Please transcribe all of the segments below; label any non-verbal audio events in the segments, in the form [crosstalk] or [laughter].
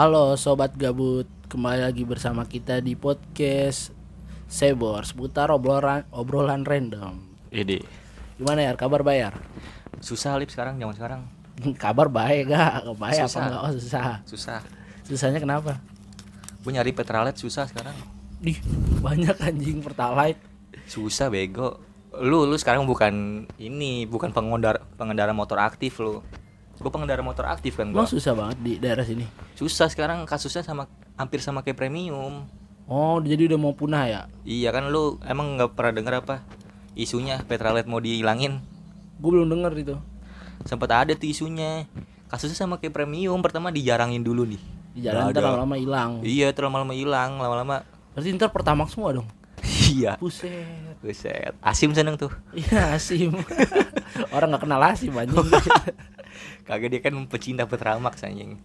Halo sobat gabut, kembali lagi bersama kita di podcast Sebor seputar obrolan obrolan random. Ini Gimana ya kabar bayar? susah lip sekarang zaman sekarang kabar baik gak? Baik apa Susah. enggak? Oh susah. susah. Susahnya kenapa? Gue nyari petralet susah sekarang. Dih banyak anjing pertalite. Susah bego. Lu lu sekarang bukan ini bukan pengendara pengendara motor aktif lu. Gue pengendara motor aktif kan gua. susah banget di daerah sini. Susah sekarang kasusnya sama hampir sama kayak premium. Oh jadi udah mau punah ya? Iya kan lu emang nggak pernah denger apa isunya petralet mau dihilangin? Gue belum denger itu. Sempat ada tuh isunya. Kasusnya sama kayak premium pertama dijarangin dulu nih. Di jalan Nggak ntar lama-lama hilang. Iya, terus lama-lama hilang, lama-lama Berarti ntar pertamax semua dong. iya. Buset. Buset. Asim seneng tuh. Iya Asim. [laughs] Orang nggak kenal Asim anjing. [laughs] Kagak dia kan pecinta Petramax anjing.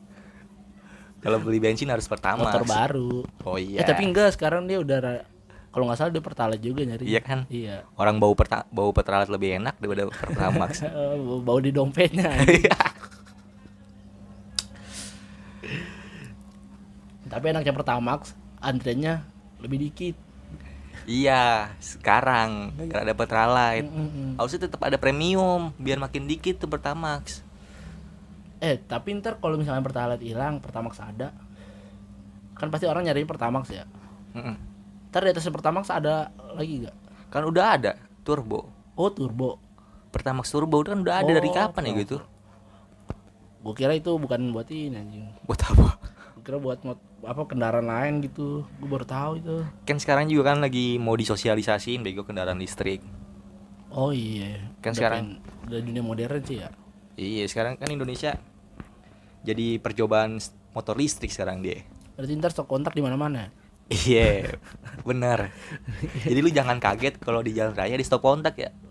Kalau beli bensin harus Pertamax. Motor baru. Oh iya. Eh tapi enggak sekarang dia udah kalau nggak salah dia pertalite juga nyari. Iya kan? Iya. Orang bau perta bau Petralet lebih enak daripada Pertamax. [laughs] Eh, bau di dompetnya. anjing. [laughs] tapi enaknya Pertamax antriannya lebih dikit. iya, sekarang gara ada Petralet. Mm-mm. Harusnya tetap ada premium biar makin dikit tuh Pertamax. Eh tapi ntar kalau misalnya Pertalite hilang, Pertamax ada, kan pasti orang nyariin Pertamax ya. Mm-mm. Ntar di atasnya Pertamax ada lagi gak? Kan udah ada turbo. Oh turbo. Pertamax turbo kan udah ada dari Oh, kapan ya gitu? Gue kira itu bukan buat ini anjing. Buat apa? Gue kira buat mot- apa kendaraan lain gitu. Gue baru tahu itu. Kan sekarang juga kan lagi mau disosialisasiin bego kendaraan listrik. Oh iya. Kan Udah sekarang- udah dunia modern sih ya. Iya, sekarang kan Indonesia jadi percobaan motor listrik sekarang dia. Berarti ntar stok kontak di mana-mana. Iya, bener. Jadi lu jangan kaget kalau di jalan raya di stop kontak ya. [laughs]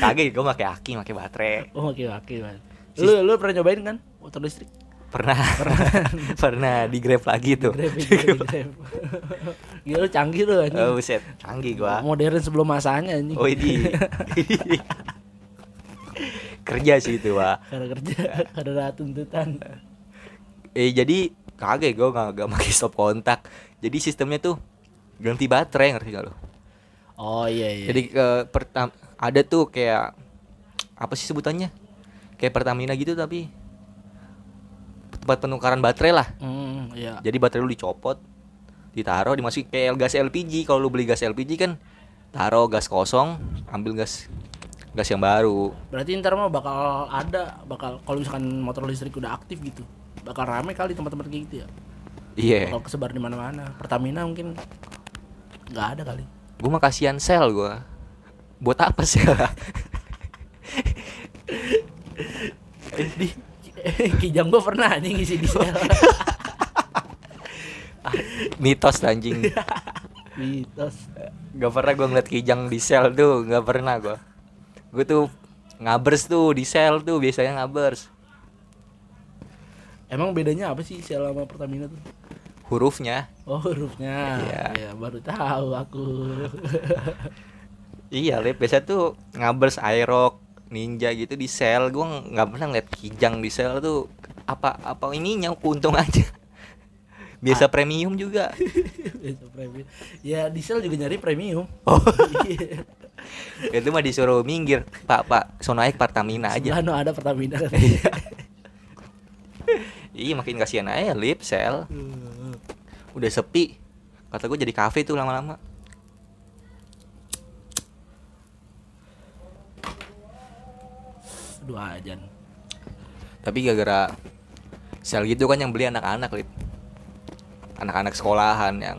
kaget gue pakai aki, pakai baterai. Oh oke oke man. Lu lu pernah nyobain kan motor listrik? Pernah, pernah [laughs] di grab lagi tuh. Grab, ya, di Grab. [laughs] Gila lu canggih lu anjing. Oh buset, canggih gua. Modern sebelum masanya anjing. Oh ini. Kerja sih itu, Wak. Karena kerja, [laughs] karena tuntutan. Eh jadi kaget gue gak, gak pakai stop kontak. Jadi sistemnya tuh ganti baterai ngerti gak lo? Oh iya iya. Jadi ke pertam ada tuh kayak apa sih sebutannya? Kayak Pertamina gitu tapi tempat penukaran baterai lah. Hmm, iya. Jadi baterai lu dicopot, ditaruh, dimasukin kayak gas LPG. Kalau lu beli gas LPG kan taruh gas kosong, ambil gas gas yang baru. Berarti ntar mah bakal ada, bakal kalau misalkan motor listrik udah aktif gitu, bakal rame kali tempat-tempat kayak gitu ya. Iya. Bakal kesebar di mana-mana. Pertamina mungkin nggak ada kali. Gue mah kasihan sel gua. Buat apa sih? [laughs] di Kijang gua pernah anjing ngisi di sel. [laughs] Mitos anjing. [laughs] Mitos. Gak pernah gue ngeliat kijang di sel tuh, gak pernah gue. Gue tuh ngabers tuh di sel tuh biasanya ngabers. Emang bedanya apa sih sel sama Pertamina tuh? Hurufnya, Oh hurufnya. Iya. Ya, baru tahu aku. [laughs] iya lep biasa tuh ngabers aerok ninja gitu di sel. Gue nggak pernah ngeliat kijang di sel tuh apa apa ininya untung aja. [laughs] [laughs] Biasa premium juga. Itu premium. Ya diesel juga nyari premium. Oh. Iya. Itu mah disuruh minggir, Pak Pak, sono naik Pertamina aja. Sebelah no ada Pertamina. [laughs] Iya makin kasihan aja lip sel. Udah sepi. Kata gue jadi kafe tuh lama-lama. Dua ajan. Tapi gara-gara sel gitu kan yang beli anak-anak lip. Anak-anak sekolahan yang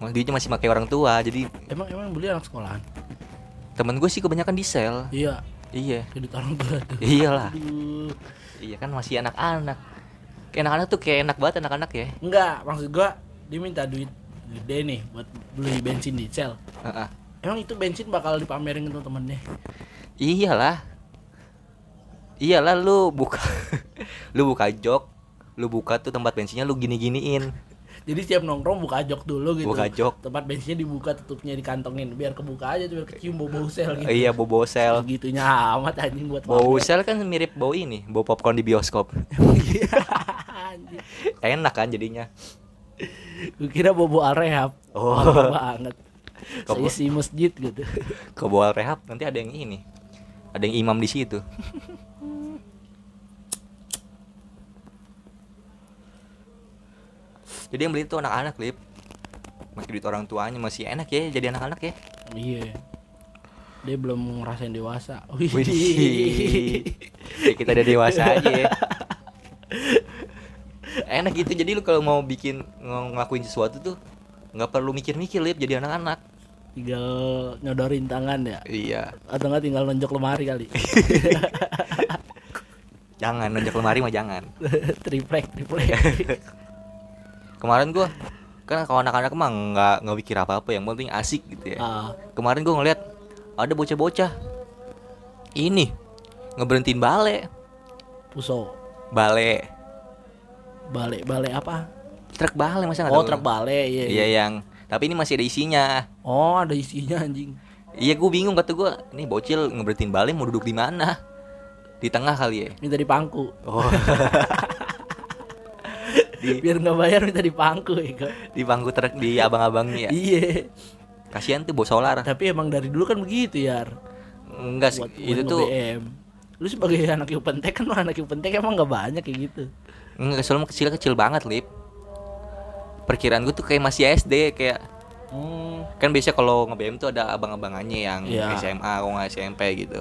duitnya masih pakai orang tua jadi Emang emang beli anak sekolahan? Temen gue sih kebanyakan di sel Iya. iya Kayak orang tua tuh. iyalah Aduh. iya kan masih anak-anak kayak anak-anak tuh kayak enak banget anak-anak ya Enggak, maksud gua dia minta duit gede nih buat beli bensin di sel. Heeh. Emang itu bensin bakal dipamerin ke temen-temennya? iyalah iyalah lu buka [laughs] lu buka jok lu buka tuh tempat bensinnya lu gini-giniin Jadi setiap nongkrong buka jok dulu gitu. Buka jok. Tempat bensinnya dibuka, tutupnya dikantongin biar kebuka aja biar kecium bau bau sel gitu. Iya bau bau sel. Gitunya amat anjing buat Bau sel kan mirip bau ini, bau popcorn di bioskop. Iya. [laughs] Enak kan jadinya. Gue kira bobo al rehab. Oh. Parah banget. Seisi masjid gitu. Ke bau rehab nanti ada yang ini. Ada yang imam di situ. [laughs] Jadi yang beli itu anak-anak, Lip. Masih duit orang tuanya masih enak ya jadi anak-anak ya. iya. Dia belum ngerasain dewasa. Wih. Ya, kita udah dewasa aja ya. Enak gitu jadi lu kalau mau bikin ng- ngelakuin sesuatu tuh nggak perlu mikir-mikir lip jadi anak-anak. Tinggal nyodorin tangan ya. Iya. Atau enggak tinggal nonjok lemari kali. [laughs] Jangan nonjok lemari mah jangan. [laughs] triplek, triplek. [laughs] Kemarin gua kan kalau anak-anak mah nggak nggak mikir apa-apa yang penting asik gitu ya. ah, Kemarin gua ngeliat ada bocah-bocah ini ngeberhentiin bale, puso. bale, Balik, balik apa? truk bale masa nggak Oh, truk balik, iya. Iya yang tapi ini masih ada isinya. Oh, ada isinya anjing. Iya gue bingung kata gue Ini bocil ngeberhentiin balik mau duduk di mana Di tengah kali ya Minta dipangku. Oh [laughs] di, Biar nggak bayar minta dipangku ya. Kak. di bangku truk di abang-abangnya ya Iya. Kasihan tuh bos solar Tapi emang dari dulu kan begitu ya. Enggak sih Itu tuh BM. Lu sebagai [laughs] anak Yupentek kan lu anak Yupentek emang nggak banyak kayak gitu. Enggak soalnya kecil-kecil banget Lip Perkiraan gue tuh kayak masih SD Kayak Hmm. Kan biasa kalau nge-BM tuh ada abang-abangannya yang Iya. SMA Kalau nggak SMP gitu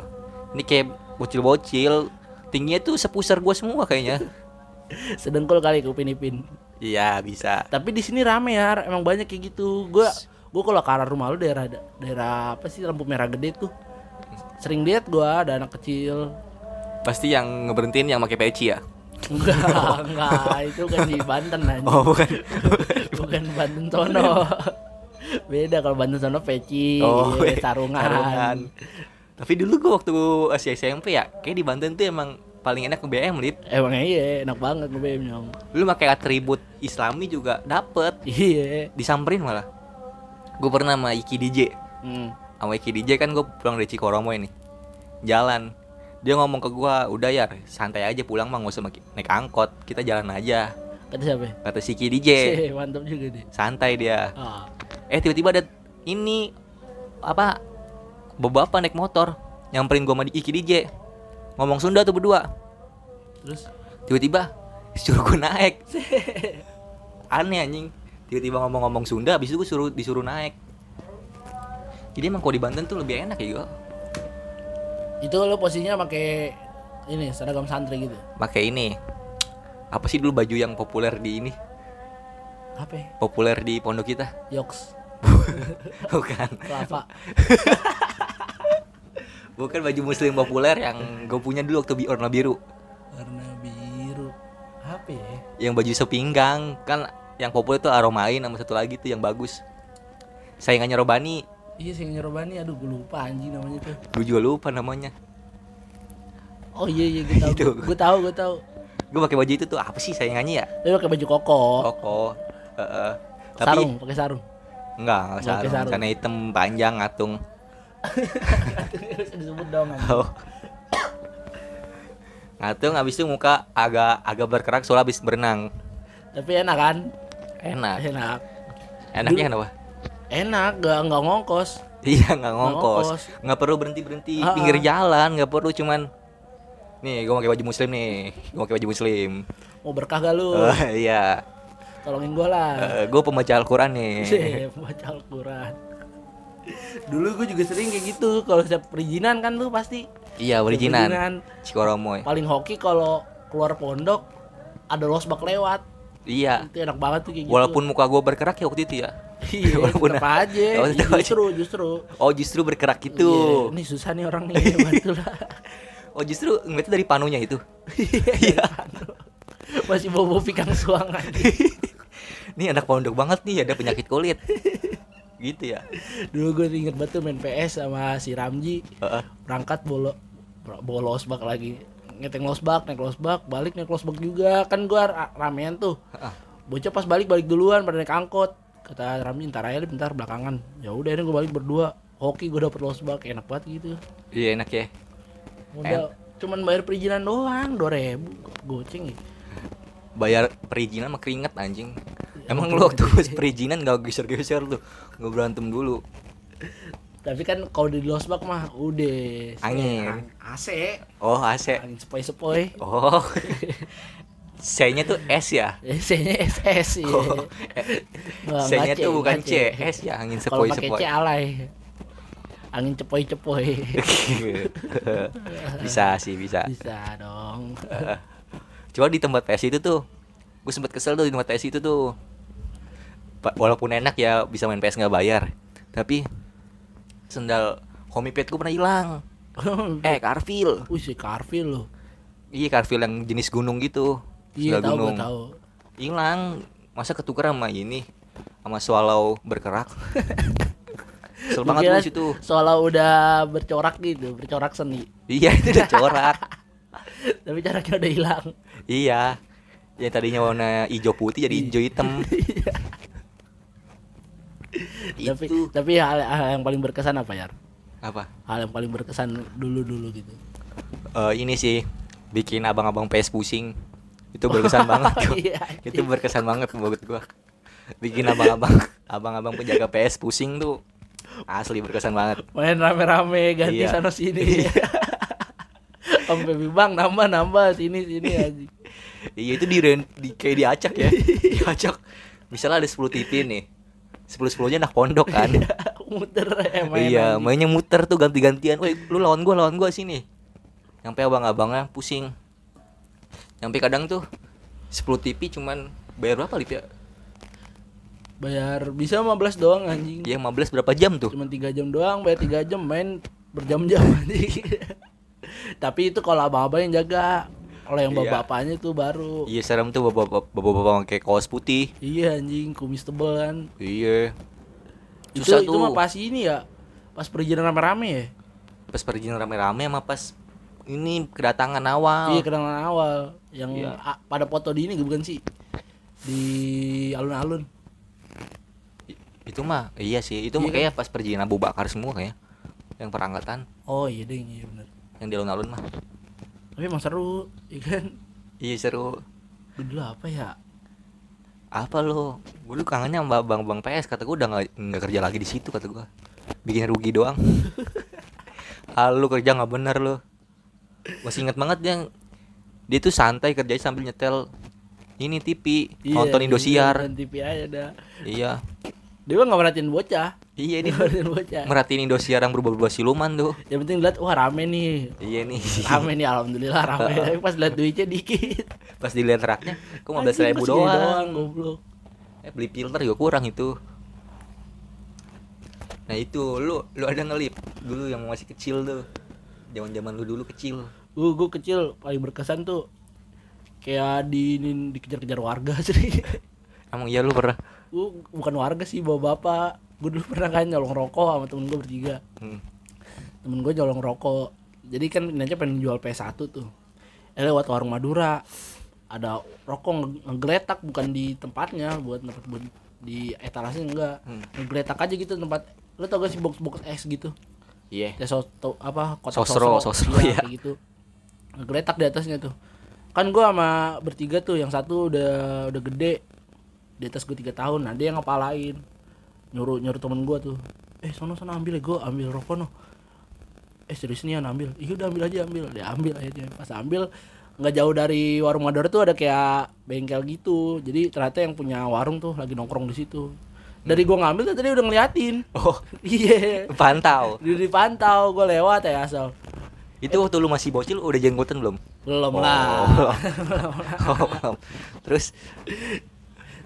Ini kayak bocil-bocil Tingginya tuh sepusar gue semua kayaknya [laughs] [laughs] Sedengkul kali ke Upin Ipin. Iya bisa Tapi di sini rame ya, emang banyak kayak gitu. Gua gua kalau ke arah rumah lu daerah daerah apa sih lampu merah gede tuh. Sering lihat gua ada anak kecil. Pasti yang ngeberhentiin yang pakai peci ya Enggak, [laughs] enggak, itu kan di Banten aja. Oh bukan [laughs] Bukan Banten sono. Beda kalau Banten sono peci, Oh, iya. Tapi dulu gua waktu masih SMP ya, kayak di Banten tuh emang paling enak ke BM lip. Emang iya, enak banget nge-BM nyong. Lu pakai atribut Islami juga dapet, Iya. disamperin malah. Gue pernah sama Iki DJ, Hmm. sama Iki DJ kan gue pulang dari Cikoromo ini, jalan. Dia ngomong ke gua, udah ya santai aja pulang mah nggak usah naik angkot, kita jalan aja. Kata siapa? Kata si Iki DJ, Cih, mantap juga deh. santai dia. Ah. Eh tiba-tiba ada ini apa bapak naik motor nyamperin gua sama Iki DJ ngomong Sunda tuh berdua. Terus? Tiba-tiba suruh gua naik. Aneh anjing. Tiba-tiba ngomong-ngomong Sunda habis itu gua suruh disuruh naik. Jadi emang kalau di Banten tuh lebih enak ya gua itu lo posisinya pakai ini seragam santri gitu. pakai ini. Apa sih dulu baju yang populer di ini? Apa? ya? populer di pondok kita? Yoks, [laughs] bukan. Lava. [laughs] bukan baju muslim populer yang gue punya dulu waktu bi- warna biru Warna biru. Apa ya? yang baju sepinggang kan yang populer tuh aromain sama satu lagi tuh yang bagus saingannya Robani Iya sih nyerobani, aduh gue lupa anjing namanya tuh. gue juga lupa namanya Oh iya iya gue tahu. Itu. Gue tahu gue tahu. gue pakai baju itu tuh apa sih saingannya ya Tapi pakai baju koko. koko Heeh. tapi sarung, pakai sarung. enggak enggak sarung sarung. karena hitam panjang ngatung disebut dong oh. ngatung habis itu muka agak agak berkerak soalnya habis berenang Tapi enak kan? enak Enak. enaknya kenapa Enak, gak nggak ngongkos. iya nggak ngongkos nggak perlu berhenti berhenti Ah, pinggir ah. jalan nggak perlu cuman nih gue pakai baju muslim nih gue pakai baju muslim Mau berkah gak lu? Oh, iya Tolongin gue lah. gue pembaca Al-Quran nih [laughs] Sih, baca Al-Quran. Dulu gue juga sering kayak gitu. Kalau setiap perizinan kan lu pasti Iya originan perizinan. Cikoromoy Paling hoki kalau keluar pondok ada losbak lewat. Iya Itu enak banget tuh kayak gitu. Walaupun muka gue berkerak ya waktu itu ya iya, [laughs] walaupun- tetap aja. [laughs] Aja. justru, justru. Oh justru berkerak Iya, gitu ini susah nih orang [laughs] nih bantu lah. Oh justru ngeliatnya dari panunya itu Iya. Masih bobo pikang suang aja. Nih anak pondok banget nih ada penyakit kulit Gitu ya Dulu gue inget banget tuh main PS sama si Ramji. Heeh. Berangkat bolo bawa losbak lagi. Ngeteng losbak, naik losbak, balik naik losbak juga. Kan gue ramean tuh. Heeh. bocah pas balik balik duluan pada naik angkot kata Rami ntar aja bentar belakangan ya udah ini gue balik berdua hoki gue dapet losbak enak banget gitu Iya enak ya. modal cuman bayar perizinan doang dua ribu goceng ya Bayar perizinan mah keringet anjing. Emang lu waktu perizinan gak geser-geser tuh, nggak berantem dulu. tapi kan kalau di losbak mah udah Angin. AC Oh AC. angin sepoi sepoi Oh. [laughs] C-nya tuh S ya. C nya SS ya Oh, Nggak, C-nya tuh bukan C, S ya angin kalau pakai sepoi-sepoi. C alay angin cepoi cepoi [laughs] bisa sih bisa. bisa dong [laughs] Cuma di tempat PS itu tuh, gue sempet kesel tuh di tempat PS itu tuh. Walaupun enak ya bisa main PS nggak bayar, tapi sendal homie pet gue pernah hilang. [laughs] Eh Carville, Wih si Carville loh iya Carville yang jenis gunung gitu. Iya tahu gunung. tahu Hilang, masa ketukar sama ini, sama swallow berkerak. [laughs] Kesel banget kira situ. Seolah udah bercorak gitu Bercorak seni Iya itu udah corak. [laughs] Tapi coraknya udah hilang iya. Yang tadinya warna hijau putih jadi hijau hitam. Tapi itu tapi hal, hal yang paling berkesan apa ya apa? Hal yang paling berkesan dulu-dulu gitu Eh, ini sih bikin abang-abang PS pusing. Itu berkesan [laughs] banget. Iya, Itu berkesan banget buat gua. Bikin abang-abang abang-abang penjaga PS pusing tuh asli berkesan banget. Main rame-rame ganti Iya. sana sini [laughs] Sampai bang nambah nambah sini sini [laughs] aja Iya itu di, di kayak diacak ya. diacak. Misalnya ada 10 TV nih. 10 10-nya anak pondok kan. [laughs] Muter eh, main iya, aja. mainnya muter tuh ganti-gantian. Woi, lu lawan gua, lawan gua sini. Sampai abang-abangnya pusing. Sampai kadang tuh 10 TV cuman bayar berapa lip ya? Bayar bisa 15 doang anjing Ya 15 berapa jam tuh? Cuma 3 jam doang bayar 3 jam main berjam-jam [laughs] anjing Tapi itu kalau abang-abang yang jaga Kalau yang Iya. bapak-bapaknya itu baru Iya serem tuh bapak-bapak bapak-bapak pakai kaos putih. Iya anjing kumis tebel kan Iya. itu, Susah itu tuh. mah pas ini ya Pas perizinan rame-rame ya Pas perizinan rame-rame sama pas ini kedatangan awal. Iya kenalan awal Yang Iya. a- pada foto di ini bukan sih Di alun-alun Itu mah iya sih. Itu mah Iya kayak pas perizinan Abu Bakar semua kayak. Yang perangkatan Oh iya deh iya bener yang di alun-alun mah. Tapi emang seru Iya kan Iya seru. Dulu apa ya Apa lo? Gue dulu kangennya sama bang bang PS kata gue udah nggak nggak kerja lagi di situ kata gue. Bikin rugi doang. [laughs] ah lu kerja nggak bener lo. Masih inget banget yang dia tuh santai kerjanya sambil nyetel ini TV Iya, nonton Indosiar nonton TV aja dah iya Dia gak merhatiin bocah. Iya [laughs] Dia ini merhatiin bocah. merhatiin Indosiar yang berubah-ubah siluman tuh. Yang penting lihat wah rame nih. Iya nih. Rame nih alhamdulillah rame. [laughs] Tapi pas lihat duitnya dikit. Pas dilihat raknya kok 15 Anjing, ribu segini doang, goblok. Eh, beli filter juga kurang itu. Nah itu lu lu ada ngelip dulu yang masih kecil tuh. Zaman zaman lu dulu kecil. Gue gue kecil paling berkesan tuh Kayak di dikejar-kejar warga [laughs] sih. Emang iya lu pernah Gue bukan warga sih bawa bapak. Gue dulu pernah kan nyolong rokok sama temen gue bertiga. Hmm. Temen gue nyolong rokok. Jadi kan ini aja pengen jual PS1 tuh. Eh lewat warung Madura. Ada rokok nge- ngegeletak bukan di tempatnya Buat tempat buat di etalasenya enggak. Hmm. Ngegeletak aja gitu tempat. Lu tau gak sih box-box es gitu? Iya. Ya soto apa kotak Sosro, sosro, sosro, iya. kayak gitu. Ngegeletak di atasnya tuh. Kan gua sama bertiga tuh yang satu udah udah gede di atas gue tiga tahun nah dia yang ngepalain. Nyuruh nyuruh temen gua tuh eh sono sono ambil ya gua ambil rokok no eh serius nih ambil. Iya udah ambil aja ambil. Dia ambil akhirnya. Pas ambil nggak jauh dari warung Madura tuh ada kayak bengkel gitu. Jadi ternyata yang punya warung tuh lagi nongkrong di situ. Dari gua ngambil tuh tadi udah ngeliatin. Oh. [laughs] Iya. Pantau di dipantau gue lewat ya asal. Itu waktu lu masih bocil udah jenggotan belum? Belum Oh, lah. [laughs] [laughs] Oh, belum. terus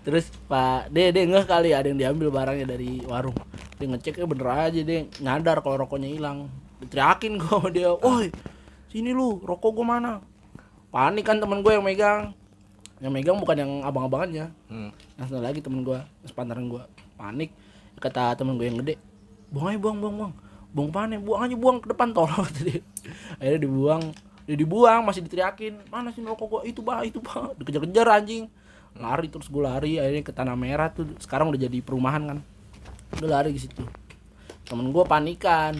terus pak deh deh nggak kali ada yang diambil barangnya dari warung. Dia ngeceknya bener aja deh nyadar kalau rokoknya hilang. Diteriakin gue sama dia woi sini lu rokok gue mana? Panik kan temen gue yang megang. Yang megang bukan yang abang-abangannya. Hmm. yang satu lagi temen gue sepantaran gue panik. Kata temen gue yang gede buang aja buang buang buang. Buang panik buang aja buang ke depan tolong [laughs] kata dia. Akhirnya dibuang. Dia dibuang masih diteriakin. Mana sih rokok gue itu bah itu bah dikejar-kejar anjing lari terus gue lari akhirnya ke tanah merah tuh. Sekarang udah jadi perumahan kan. Gue lari ke situ. Temen gue panikan.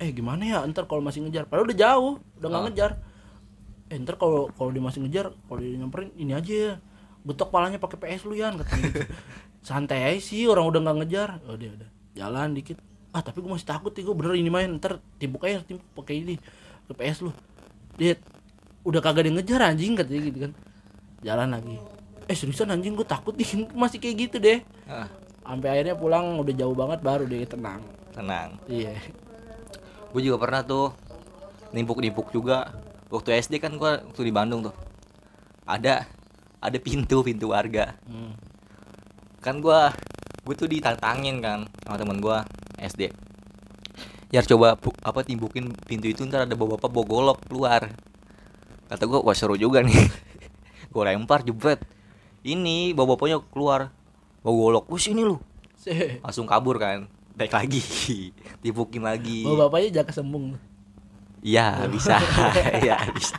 Eh gimana ya? Ntar kalau masih ngejar. Padahal udah jauh udah nggak Ah. ngejar. Eh ntar kalau kalau dia masih ngejar kalau dia nyamperin ini aja ya. Betok palanya pakai PS lu yan katanya gitu. [laughs] santai aja sih orang udah nggak ngejar. Oh dia udah jalan dikit. Ah tapi gue masih takut nih gue bener ini main. Ntar timpuk aja timpuk pakai ini ke PS lu. Dia udah kagak dia ngejar anjing katanya gitu kan jalan lagi. Eh seriusan anjing gue takut nih [laughs] masih kayak gitu deh. Ah, sampai akhirnya pulang udah jauh banget baru dia tenang. Tenang. Iya. Gue juga pernah tuh nimpuk-nimpuk juga. Waktu SD kan gue waktu di Bandung tuh ada ada pintu pintu warga. Hmm. kan gue gue tuh ditantangin kan sama temen gue SD ya coba apa timbukin pintu itu ntar ada bapak-bapak bawa golok keluar. Kata gue wah seru juga nih [laughs] gue lempar jebret. Ini bapak-bapaknya keluar. Bawa golok. Wah sini lu. [laughs] Langsung kabur kan. Baik lagi. [laughs] Timbukin lagi. Bawa bapaknya jaga sembung. Iya bisa, [laughs] iya bisa.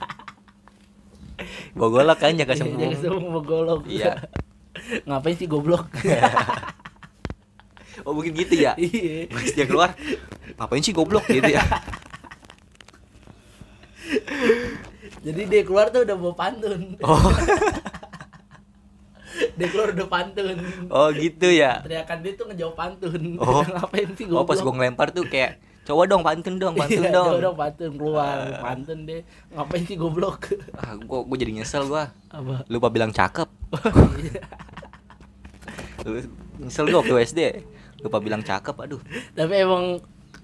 Bawa golok kan jaga jaga sembung. sembung bawa golok. Iya. ngapain sih goblok? Oh mungkin gitu ya. iya. Pas dia keluar, ngapain sih goblok? Gitu ya? Jadi dia keluar tuh udah bawa pantun Oh, [laughs] dia keluar udah pantun oh gitu ya. teriakan dia tuh ngejawab pantun Oh. [laughs] ngapain sih Oh pas gua ngelempar tuh kayak coba dong pantun dong, pantun Iya, dong. dia udah pantun keluar pantun deh ngapain sih goblok Ah, gua, gua jadi nyesel gua. apa Lupa bilang cakep. [laughs] Lu- Nyesel gua waktu SD. Lupa bilang cakep, aduh. tapi emang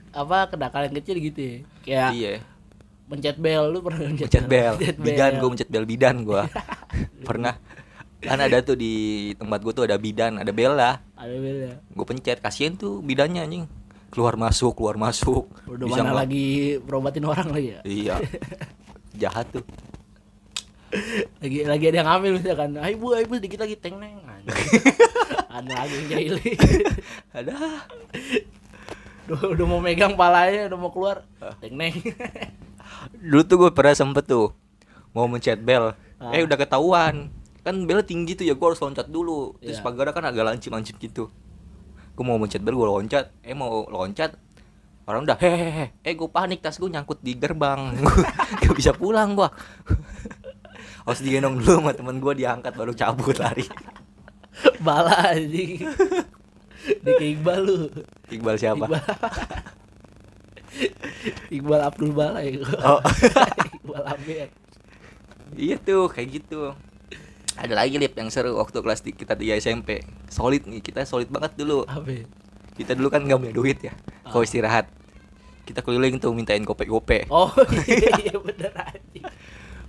apa kenakalan kecil gitu ya kayak Iya. Mencet bel lu pernah mencet, Mencet bel. Mencet Bidan gua mencet bel bidan gua. [laughs] Pernah. Kan ada tuh di tempat gua tuh ada bidan, ada bel lah. ada bel ya. Gue pencet kasihan tuh bidannya anjing. Keluar masuk keluar masuk. Udah Bisa mana lagi berobatin orang lagi ya? Iya. [laughs] Jahat tuh. Lagi lagi ada yang ngambil misalkan ayo bu ayo bu dikit lagi teng neng. Anjing. [laughs] ada lagi yang jahili ada. Udah, udah mau megang palanya udah mau keluar Ah. teng neng dulu tuh gue pernah sempet tuh mau mencet bel. Ah. eh udah ketahuan. Kan belnya tinggi tuh ya gue harus loncat dulu. Terus Iya. pagarnya kan agak lancip lancip gitu. Gue mau mencet bel gue loncat. Eh mau loncat orang udah hehehe eh gue panik tas gue nyangkut di gerbang. [laughs] Gak bisa pulang gua. [laughs] Harus digendong dulu sama temen gue diangkat baru cabut lari. [laughs] Bala anjing. Di Iqbal lu. Iqbal siapa? Iqbal Iqbal Abdul Bala ya Oh. [laughs] Iqbal Abel Iya tuh kayak gitu. Ada lagi lip yang seru waktu kelas di, kita di SMP. Solid nih kita solid banget dulu. apa Kita dulu kan nggak punya duit ya. Kalau istirahat kita keliling tuh mintain gope-gope. oh [laughs] iya iya bener anjing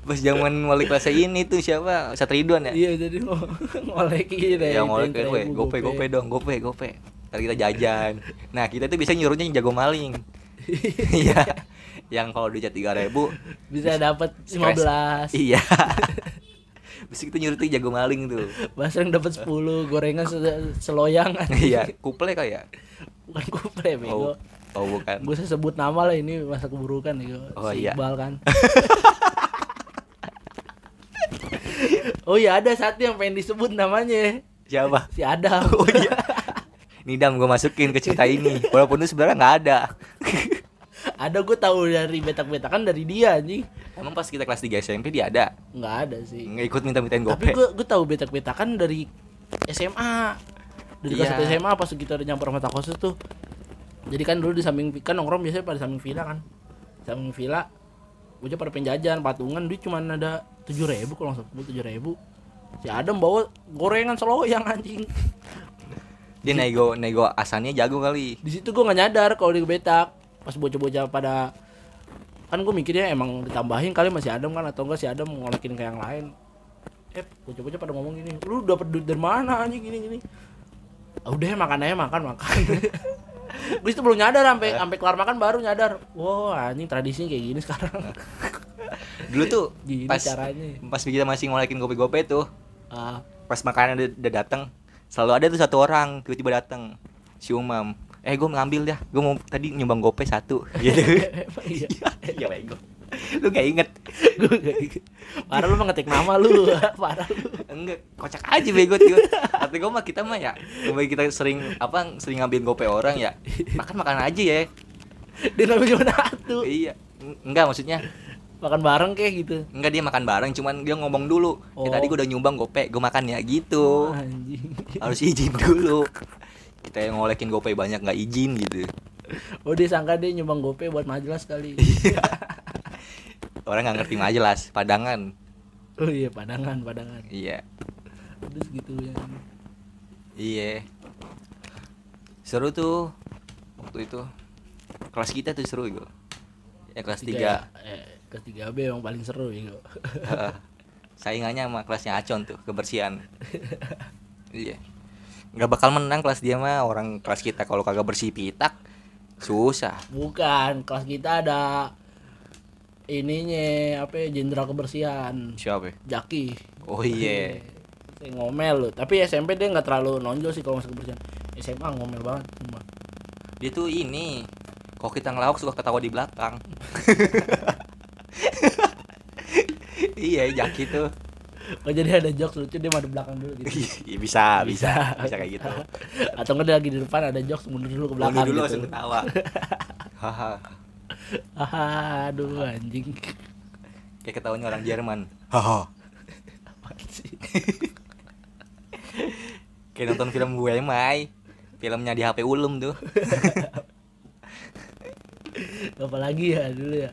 Pas zaman wali kelas ini tuh siapa? Ustadz Ridwan ya? iya jadi ngolekin Ya ya ngolekin gue, gope gope dong, gope gope. Ntar kita jajan. Nah kita tuh bisa nyuruhnya yang jago maling. Iya. yang kalau duitnya tiga ribu, bisa dapat Stress. 15 iya. [laughs] Bisa kita nyuruh jago maling tuh. Bahasa yang dapat 10 gorengan se- seloyang Iya, kuple kayak. bukan kuple Oh, bego oh bukan. gue sebut nama lah ini masa keburukan nih gua. Oh, si iya. Iqbal kan [laughs] oh iya ada satu yang pengen disebut namanya Siapa? si Adam [laughs] Oh iya. Ini dam gue masukin ke cerita ini. Walaupun itu sebenarnya nggak ada. Ada gue tahu dari betak-betakan dari dia anjing. Emang pas kita kelas 3 SMP dia ada. nggak ada sih. Nggak ikut minta-mintain tapi gope. gue gue tahu betak-betakan dari SMA dari kelas satu SMA pas kita udah nyamper mata khusus tuh. Jadi kan dulu di samping kan nongkrong biasanya pada samping villa kan. Samping villa gue pada penjajan patungan duit cuma ada tujuh ribu kalau nggak salah tujuh ribu. Si Adam bawa gorengan seloyang anjing. Dia nego nego asannya jago kali. di situ gue nggak nyadar kalau di betak pas bocah-bocah pada kan gue mikirnya emang ditambahin kali masih Adam kan atau enggak si Adam ngolekin ke yang lain. Eh bocah-bocah pada ngomong gini lu dapet duit dari mana anjing gini gini? Ah, udah makan aja makan makan. [laughs] Gue itu belum nyadar sampai sampai kelar makan baru nyadar. Wah anjing tradisinya kayak gini sekarang. [laughs] Dulu tuh gini pas caranya. pas kita masih ngolekin gope-gope tuh, ah. pas makanan udah, udah datang, selalu ada tuh satu orang tiba-tiba datang. Si Umam. Eh gue ngambil dah, gue mau tadi nyumbang gope satu [laughs] gitu. iya [laughs] Iya bego. lu gak inget Gua nggak inget. Parah lu mah ngetik nama lu. [laughs] Parah lu. enggak kocak aja bego tuh kata gue mah kita mah ya Gua kita sering apa sering ngambil gope orang ya makan makan aja ya Dia ngambil cuma satu. iya Eng- enggak maksudnya Makan bareng kayak gitu. enggak dia makan bareng cuman dia ngomong dulu Oh. ya tadi gue udah nyumbang gope gue makan ya gitu Anjing. harus izin dulu kita yang ngolekin gope banyak nggak izin gitu [laughs] Oh dia sangka dia nyumbang gope buat majelas kali. [laughs] orang nggak ngerti mah jelas padangan Oh iya padangan padangan. iya Terus gitu ya. iya seru tuh waktu itu kelas kita tuh seru gue ya kelas tiga Eh, kelas 3 B yang paling seru ya. Go. [laughs] saingannya sama kelasnya Acon tuh kebersihan iya nggak bakal menang kelas dia mah orang kelas kita kalau kagak bersih pitak susah Bukan, kelas kita ada ininya apa ya, jenderal kebersihan. siapa ya? Jaki. oh iya Saya ngomel loh. Tapi SMP dia nggak terlalu nonjol sih kalau masuk kebersihan. SMA ngomel banget cuma. dia tuh ini kalau kita ngelawak suka ketawa di belakang [laughs] [laughs] iya Jaki tuh Oh jadi ada jokes lucu dia madep belakang dulu gitu. Iya, bisa bisa bisa kayak gitu [laughs] Atau enggak dia lagi di depan ada jokes mundur dulu ke Belakang belakang dulu gitu. langsung ketawa [laughs] haha Ah, aduh anjing. kayak ketawanya orang Jerman haha sih? [laughs] kayak nonton film gue Mai filmnya di HP ulum tuh Apalagi ya dulu ya.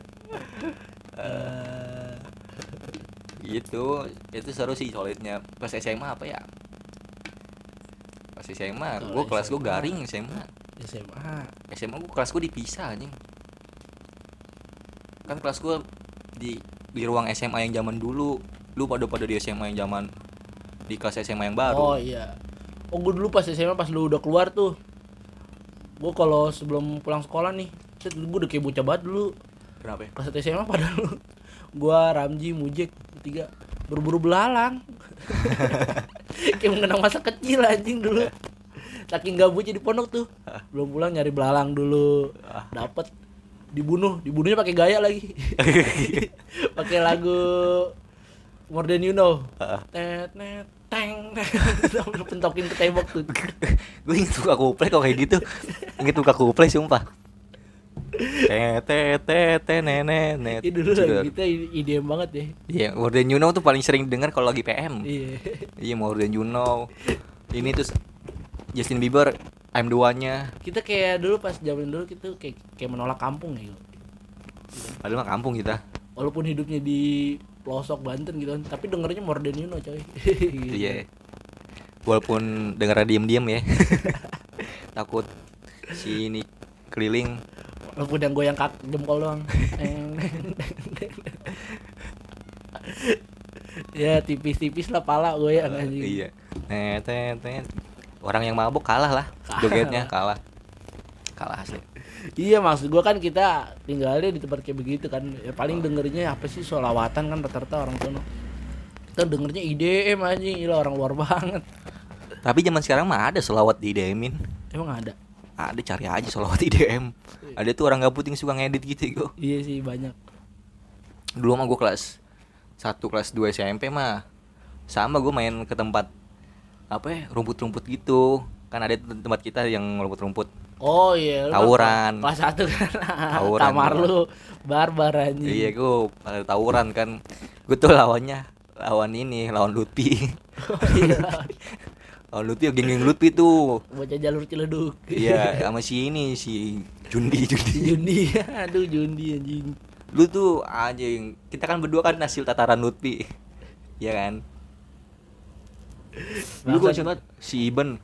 Eh, gitu itu seru sih solidnya pas SMA apa ya pas SMA gue kelas gue SMA. garing SMA SMA. SMA gue kelas gue dipisah anjing kan kelas gue di di ruang SMA yang zaman dulu lu pada pada di SMA yang zaman di kelas SMA yang Oh baru iya. Oh gue dulu pas SMA pas lu udah keluar tuh. Gue kalau sebelum pulang sekolah nih, gue udah kayak bocah banget dulu. kenapa ya? Kelas 1 SMA padahal gua Ramji Mujek tiga berburu belalang. [laughs] kayak mengenang masa kecil anjing dulu. Saking gabutnya di pondok tuh. Belum pulang nyari belalang dulu. Dapet dibunuh, dibunuhnya pakai gaya lagi. [laughs] pakai lagu More Than You Know. Tet net teng [laughs] pentokin ke tembok tuh. gue inget buka kuplay kok kayak gitu inget buka kuplay sumpah tete tete nenek net Ini dulu lagi kita ide banget ya. Iya, More Than You Know tuh paling sering denger kalau lagi PM. Iya. Iya, More Than You Know. Ini tuh Justin Bieber M2-nya. Kita kayak dulu pas zaman dulu kita kayak kayak menolak kampung ya. Yo. Padahal mah kampung kita. Walaupun hidupnya di pelosok Banten gitu kan, tapi dengernya more than you know coy. Gitu. [laughs] Iya. Walaupun dengar diem-diem ya. [laughs] Takut si ini keliling. Yang goyang kak jempol doang. [laughs] Ya tipis-tipis lah pala goyang anjing. Iya. Net. Orang yang mabuk kalah lah. Kalah. Jogetnya kalah. Kalah asli. Iya maksud gua kan kita tinggalnya di tempat kayak begitu kan. Ya paling dengernya apa sih solawatan kan rata-rata orang sono. Kita dengernya IDM anjing, gila orang luar [laughs] banget. Tapi zaman sekarang mah ada selawat di IDM-in. Emang ada? Ada cari aja selawat IDM. Ada tuh orang gabut yang suka ngedit gitu gue. Iya sih banyak. dulu mah gue kelas 1 kelas 2 SMP mah sama gue main ke tempat apa ya rumput-rumput gitu kan ada tempat kita yang rumput-rumput Oh iya, Tawuran. Kelas satu kan. [laughs] Tawuran Kamar lu barbar anjing. iya gue pada tawuran kan gue tuh lawannya lawan ini lawan Lutfi [laughs] Oh, iya. [laughs] lawan Lutfi geng-geng Lutfi tuh Bocah jalur Ciledug. iya sama si ini si Jundi [laughs] Jundi Jundi. [laughs] Aduh Jundi anjing. lu tuh anjing kita kan berdua kan hasil tataran Lutfi Iya kan gue Bangsat. banget si Iben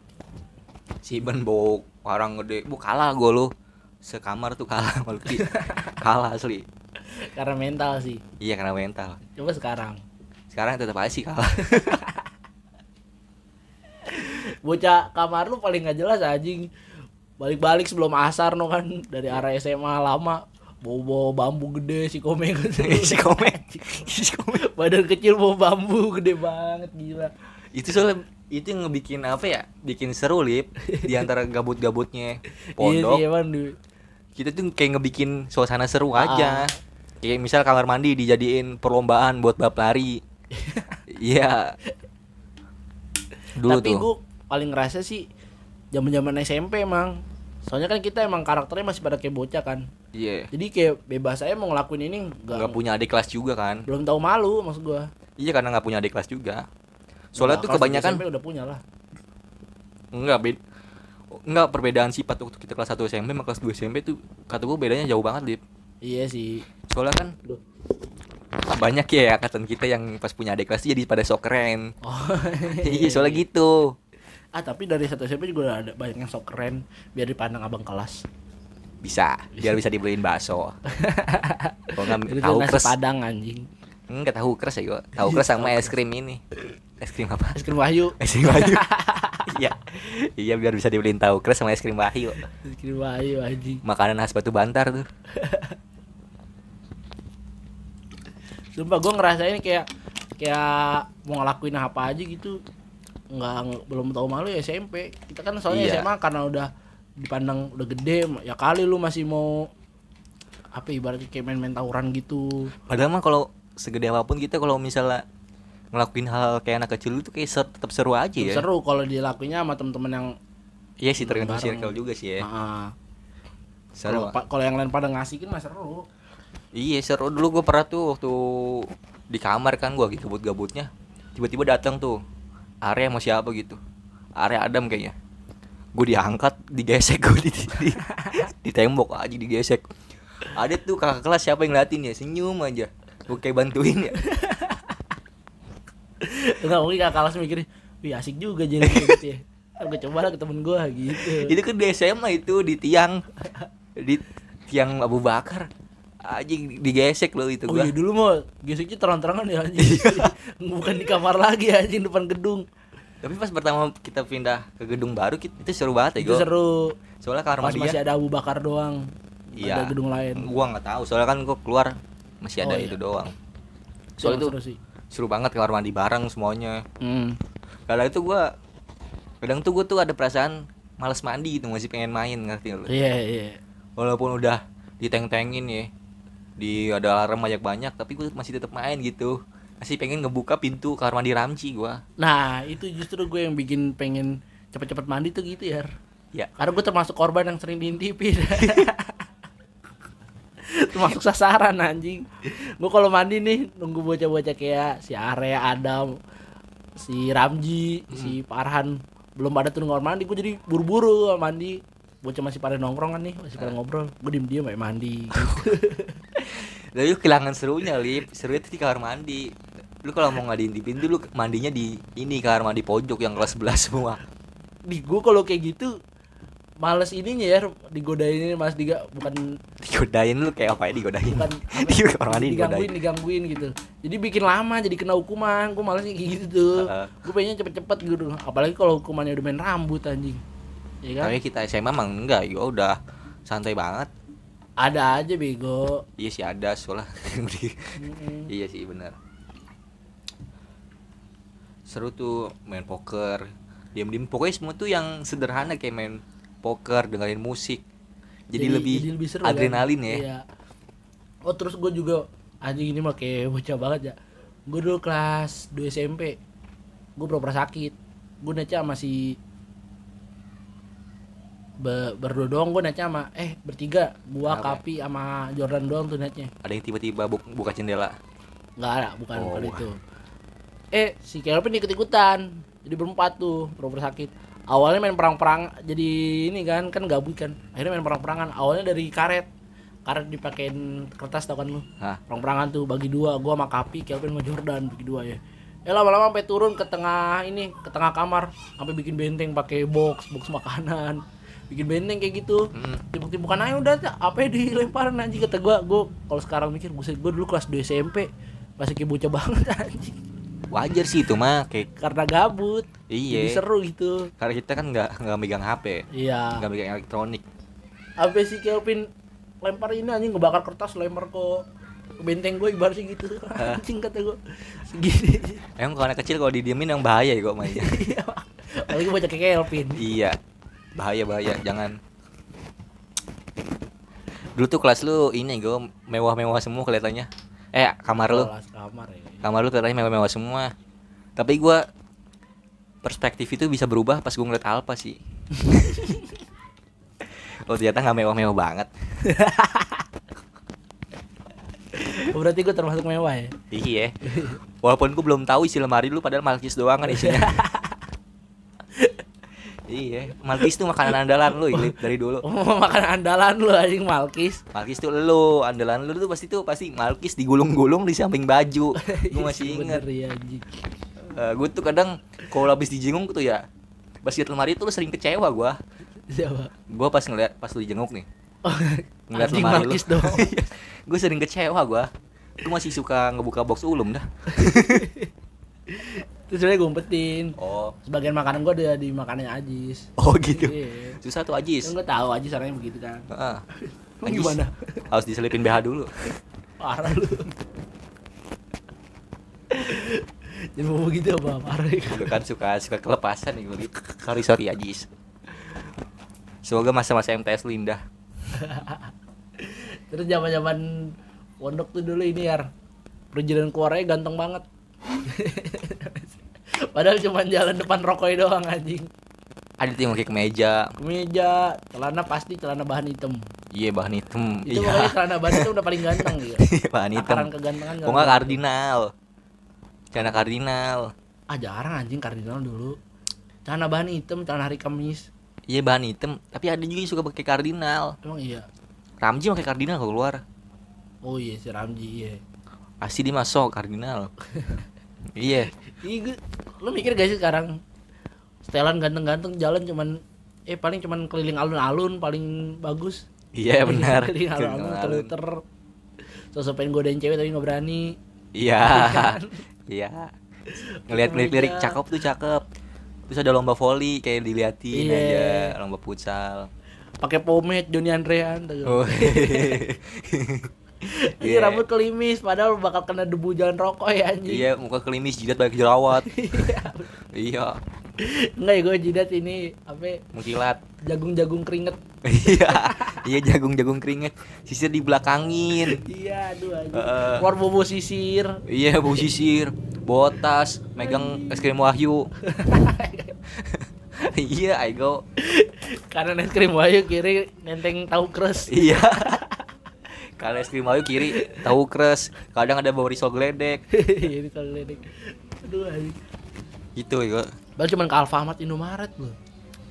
Si Iben bawa parang gede Bu kalah gue lu Sekamar tuh kalah sama Lutfi [laughs] Kalah asli Karena mental sih. Iya karena mental Coba sekarang. Sekarang tetap aja sih kalah Bocah kamar lu paling gak jelas anjing. Balik-balik sebelum asar no kan. Dari arah SMA lama. Bawa bambu gede si komeng. [laughs] Si Komeng. Si Komeng. Badan kecil bawa bambu gede banget gila. Itu soalnya itu yang ngebikin apa ya? Bikin seru lip. Di antara gabut-gabutnya iya Pondok sih emang di- Kita tuh kayak ngebikin suasana seru aja. Ah. kayak misal kamar mandi dijadiin perlombaan buat bab lari. [laughs] Iya. Dulu Tapi tuh. gue paling ngerasa sih zaman-zaman SMP emang. Soalnya kan kita emang karakternya masih pada kayak bocah kan. iya Jadi kayak bebas saya mau ngelakuin ini nggak nggak punya adik kelas juga kan belum tahu malu maksud gua. iya karena nggak punya adik kelas juga soalnya Nah, tuh kebanyakan SMP udah punya lah. Enggak bed Enggak perbedaan sifat waktu kita kelas 1 SMP sama kelas 2 SMP tuh kata gue bedanya jauh banget Lip Iya sih. Soalnya kan Duh. banyak ya angkatan kita yang pas punya adik kelas jadi pada sok keren Oh. [laughs] Iya soalnya gitu ah tapi dari satu SMP juga ada banyak yang sok keren biar dipandang abang kelas. Bisa biar bisa dibeliin bakso [laughs] Kalau nggak tahu kres padang anjing. Enggak tahu kres ya Tahu kres sama es krim ini Es krim apa? Es krim Wahyu. [laughs] Es krim Wahyu Iya Iya biar bisa dibeliin tahu kres sama es krim Wahyu Es krim Wahyu anjing. Makanan khas Batu Bantar tuh [laughs] Sumpah gue ngerasain kayak kayak mau ngelakuin apa aja gitu nggak belum tahu malu ya SMP kita kan soalnya Iya. SMA karena udah dipandang udah gede ya kali lu masih mau apa ibaratnya kayak main-main tawuran gitu Padahal mah kalau segede apa pun kita kalau misalnya ngelakuin hal kayak anak kecil itu kayak ser- tetap seru aja ya. seru kalau dilakuinnya sama temen-temen yang Iya sih tergantung circle juga sih ya. ah, Seru. kalau yang lain pada ngasihin mah seru Iya seru dulu gue pernah tuh waktu di kamar kan gue lagi gabut-gabutnya tiba-tiba datang tuh area sama siapa gitu? Area Adam kayaknya. Gue diangkat digesek [laughs] gue di, di, di tembok aja digesek. Ada tuh kakak kelas siapa yang ngeliatin ya? Senyum aja. Gue kayak bantuin ya. [laughs] Enggak mungkin kakak kelas mikir wih asik juga jadi gitu ya. [laughs] Gue coba lah ke temen gue gitu. Itu kan di SMA itu di tiang. Di tiang Abu Bakar aja digesek loh itu Oh gua iya dulu mau geseknya terang-terangan ya anjing. [laughs] Bukan di kamar lagi anjing depan gedung. tapi pas pertama kita pindah ke gedung baru itu seru banget ya Itu gua. seru. soalnya kamar mandi masih ada Abu Bakar doang. Iya. Ada gedung lain. gua nggak tahu soalnya kan gua keluar masih ada Oh, iya. itu doang soalnya itu seru sih. seru banget kamar mandi bareng semuanya Hmm. kadang itu gua kadang tuh gua tuh ada perasaan males mandi gitu masih pengen main ngerti lu Iya iya. walaupun udah diteng-tengin ya di ada alarm banyak banyak tapi gue masih tetap main gitu masih pengen ngebuka pintu kamar mandi Ramci gua Nah itu justru gue yang bikin pengen cepet-cepet mandi tuh gitu ya. ya Karena gue termasuk korban yang sering diintipin. [laughs] termasuk sasaran anjing. Gue kalau mandi nih nunggu bocah-bocah kayak si Area Adam, si Ramji, si Farhan belum pada turun kamar mandi, gue jadi buru-buru mandi. Bocah masih pada nongkrong kan nih, masih pada ngobrol. Gue diem-diem kayak mandi. Gitu. [laughs] Lalu lu kehilangan serunya lip. Serunya tuh di kamar mandi. Lu kalau mau nggak diintipin tuh lu mandinya di ini kamar mandi pojok yang kelas 11 semua. Di gue kalau kayak gitu males ininya ya digodain ini mas diga bukan digodain lu kayak apa ya digodain? Bukan [laughs] di kamar mandi digangguin digodain. digangguin gitu. Jadi bikin lama jadi kena hukuman. Gue males kayak gitu tuh. Heeh. gue pengennya cepet-cepet gitu apalagi kalau hukumannya udah main rambut anjing. Ya kan? Tapi kita SMA emang enggak ya udah. Santai banget ada aja bego. Iya sih ada soalnya. Mm-mm. [laughs] iya sih benar seru tuh main poker. Diam-diam pokoknya semua tuh yang sederhana kayak main poker dengerin musik. Jadi, lebih, seru kan? adrenalin ya. Iya. oh terus gue juga anjing ini mah kayak bocah banget ya. Gue dulu kelas 2 SMP gue pura-pura sakit. Gue naca sama si Be berdua doang gue naca sama eh bertiga gua Kenapa? Kapi sama Jordan doang tuh naca ada yang tiba-tiba bu- buka jendela? Nggak ada bukan Oh. bukan itu. Eh si Kelvin ikut ikutan jadi berempat tuh pura-pura sakit. Awalnya main perang-perang jadi ini kan kan gabut kan. Akhirnya main perang-perangan awalnya dari karet. Karet dipakein kertas tau kan lu? Perang-perangan tuh bagi dua gua sama Kapi Kelvin sama Jordan bagi dua ya. Eh lama-lama sampai turun ke tengah ini ke tengah kamar sampai bikin benteng pakai box box makanan bikin benteng kayak gitu. Hmm. timbuk-timbukan aja udah apa yang dilemparin anjing? Kata gua gua kalau sekarang mikir buset gua dulu kelas 2 SMP masih kayak bocah banget [laughs] anjing. Wajar sih itu mah. Kayak karena gabut. Iya. Jadi seru gitu. Karena kita kan nggak nggak megang HP iya. Nggak megang elektronik. Apa si Kelvin? Lempar ini anjing. Ngebakar kertas lempar ke benteng gue ibaratnya gitu. [laughs] Anjing kata gue segini. Emang kalau anak kecil kalau didiemin yang bahaya ya kok mainnya [laughs] apalagi bocah kayak Kelvin. Iya bahaya bahaya jangan Dulu tuh kelas lu ini gue mewah-mewah semua kelihatannya. Eh, kamar lu. Kamar ya. Kamar lu kelihatannya mewah-mewah semua. Tapi gua perspektif itu bisa berubah pas gue ngeliat Alpa sih. [laughs] oh ternyata nggak mewah-mewah banget. Oh, berarti gue termasuk mewah ya. Iya. Walaupun gue belum tahu isi lemari lu padahal Malkis doang kan isinya. [laughs] iya, Malkis tuh makanan andalan lu Iglip, dari dulu. [laughs] Oh, makan andalan lu anjing Malkis. Malkis tuh lu, andalan lu tuh pasti tuh pasti Malkis digulung-gulung di samping baju. [laughs] Gue masih inget. Ya anjing. gue tuh kadang kalau habis dijenguk tuh ya, pas liat lemari tuh lu sering kecewa gua. Siapa? Gua pas ngeliat pas lu dijenguk nih, Oh, [laughs] ngeliat anjing lemari lu. Malkis dong. gue sering kecewa gua. Gue masih suka ngebuka box ulum dah. Terus sebenarnya gue umpetin. Oh, Sebagian makanan gue ada di makanannya Ajis. oh gitu. Iya. Susah tuh Ajis. Gue tahu Ajis orangnya begitu kan. Emang [laughs] Ajis gimana? Harus diselipin BH dulu. Parah lu. Jadi mau begitu apa parah ya. Gue kan suka suka kelepasan nih gitu. Sorry sorry Ajis. Semoga masa-masa MTS lu indah. [laughs] Terus zaman-zaman pondok tuh dulu ini ya. Perizinan keluarnya ganteng banget. [laughs] Padahal cuma jalan depan rokoknya doang anjing. Ada yang pakai kemeja. Kemeja, celana pasti celana bahan hitam. Iya bahan hitam. Itu Iya. pokoknya [laughs] celana bahan itu udah paling ganteng gitu. bahan hitam. Takaran kegantengan. Kok nggak kardinal? Celana kardinal. Ah jarang anjing kardinal dulu. Celana bahan hitam, celana hari Kamis. Iya bahan hitam. Tapi ada juga yang suka pakai kardinal. Emang iya. Ramji pakai kardinal kalau keluar. Oh iya si Ramji iya. Pasti dia masuk kardinal. [laughs] iya. Iya, lu mikir gak sih sekarang setelan ganteng-ganteng jalan cuman eh paling cuman keliling alun-alun paling bagus. Iya benar. [laughs] keliling alun-alun muter-muter. Sosok pengen godain cewek tapi nggak berani. Iya. Iya. [laughs] Ngeliat lirik-lirik Kemeja. cakep tuh cakep. Terus ada lomba volley kayak diliatin Iya. aja, lomba futsal. Pakai pomade Joni Andrean tuh. Oh. [laughs] Iya rambut kelimis padahal bakal kena debu jalan rokok ya anjing. Iya, muka kelimis, jidat banyak jerawat. [laughs] iya, Enggak ya gue jidat ini apa mengkilat. jagung-jagung keringet. iya, iya jagung-jagung keringet, sisir dibelakangin. Iya, aduh anjing. Heeh. Keluar bobo sisir. Iya, bau sisir, botas, megang es krim Wahyu. [laughs] iya, Aigo. Kanan es krim Wahyu kiri nenteng tahu kres. Iya. [laughs] Kalau es krim Wahyu kiri tahu kres, kadang ada bau risol geledek. Ini kalau ledek. Aduh. Gitu, Aigo. Baru cuman ke Alfamart Indomaret loh.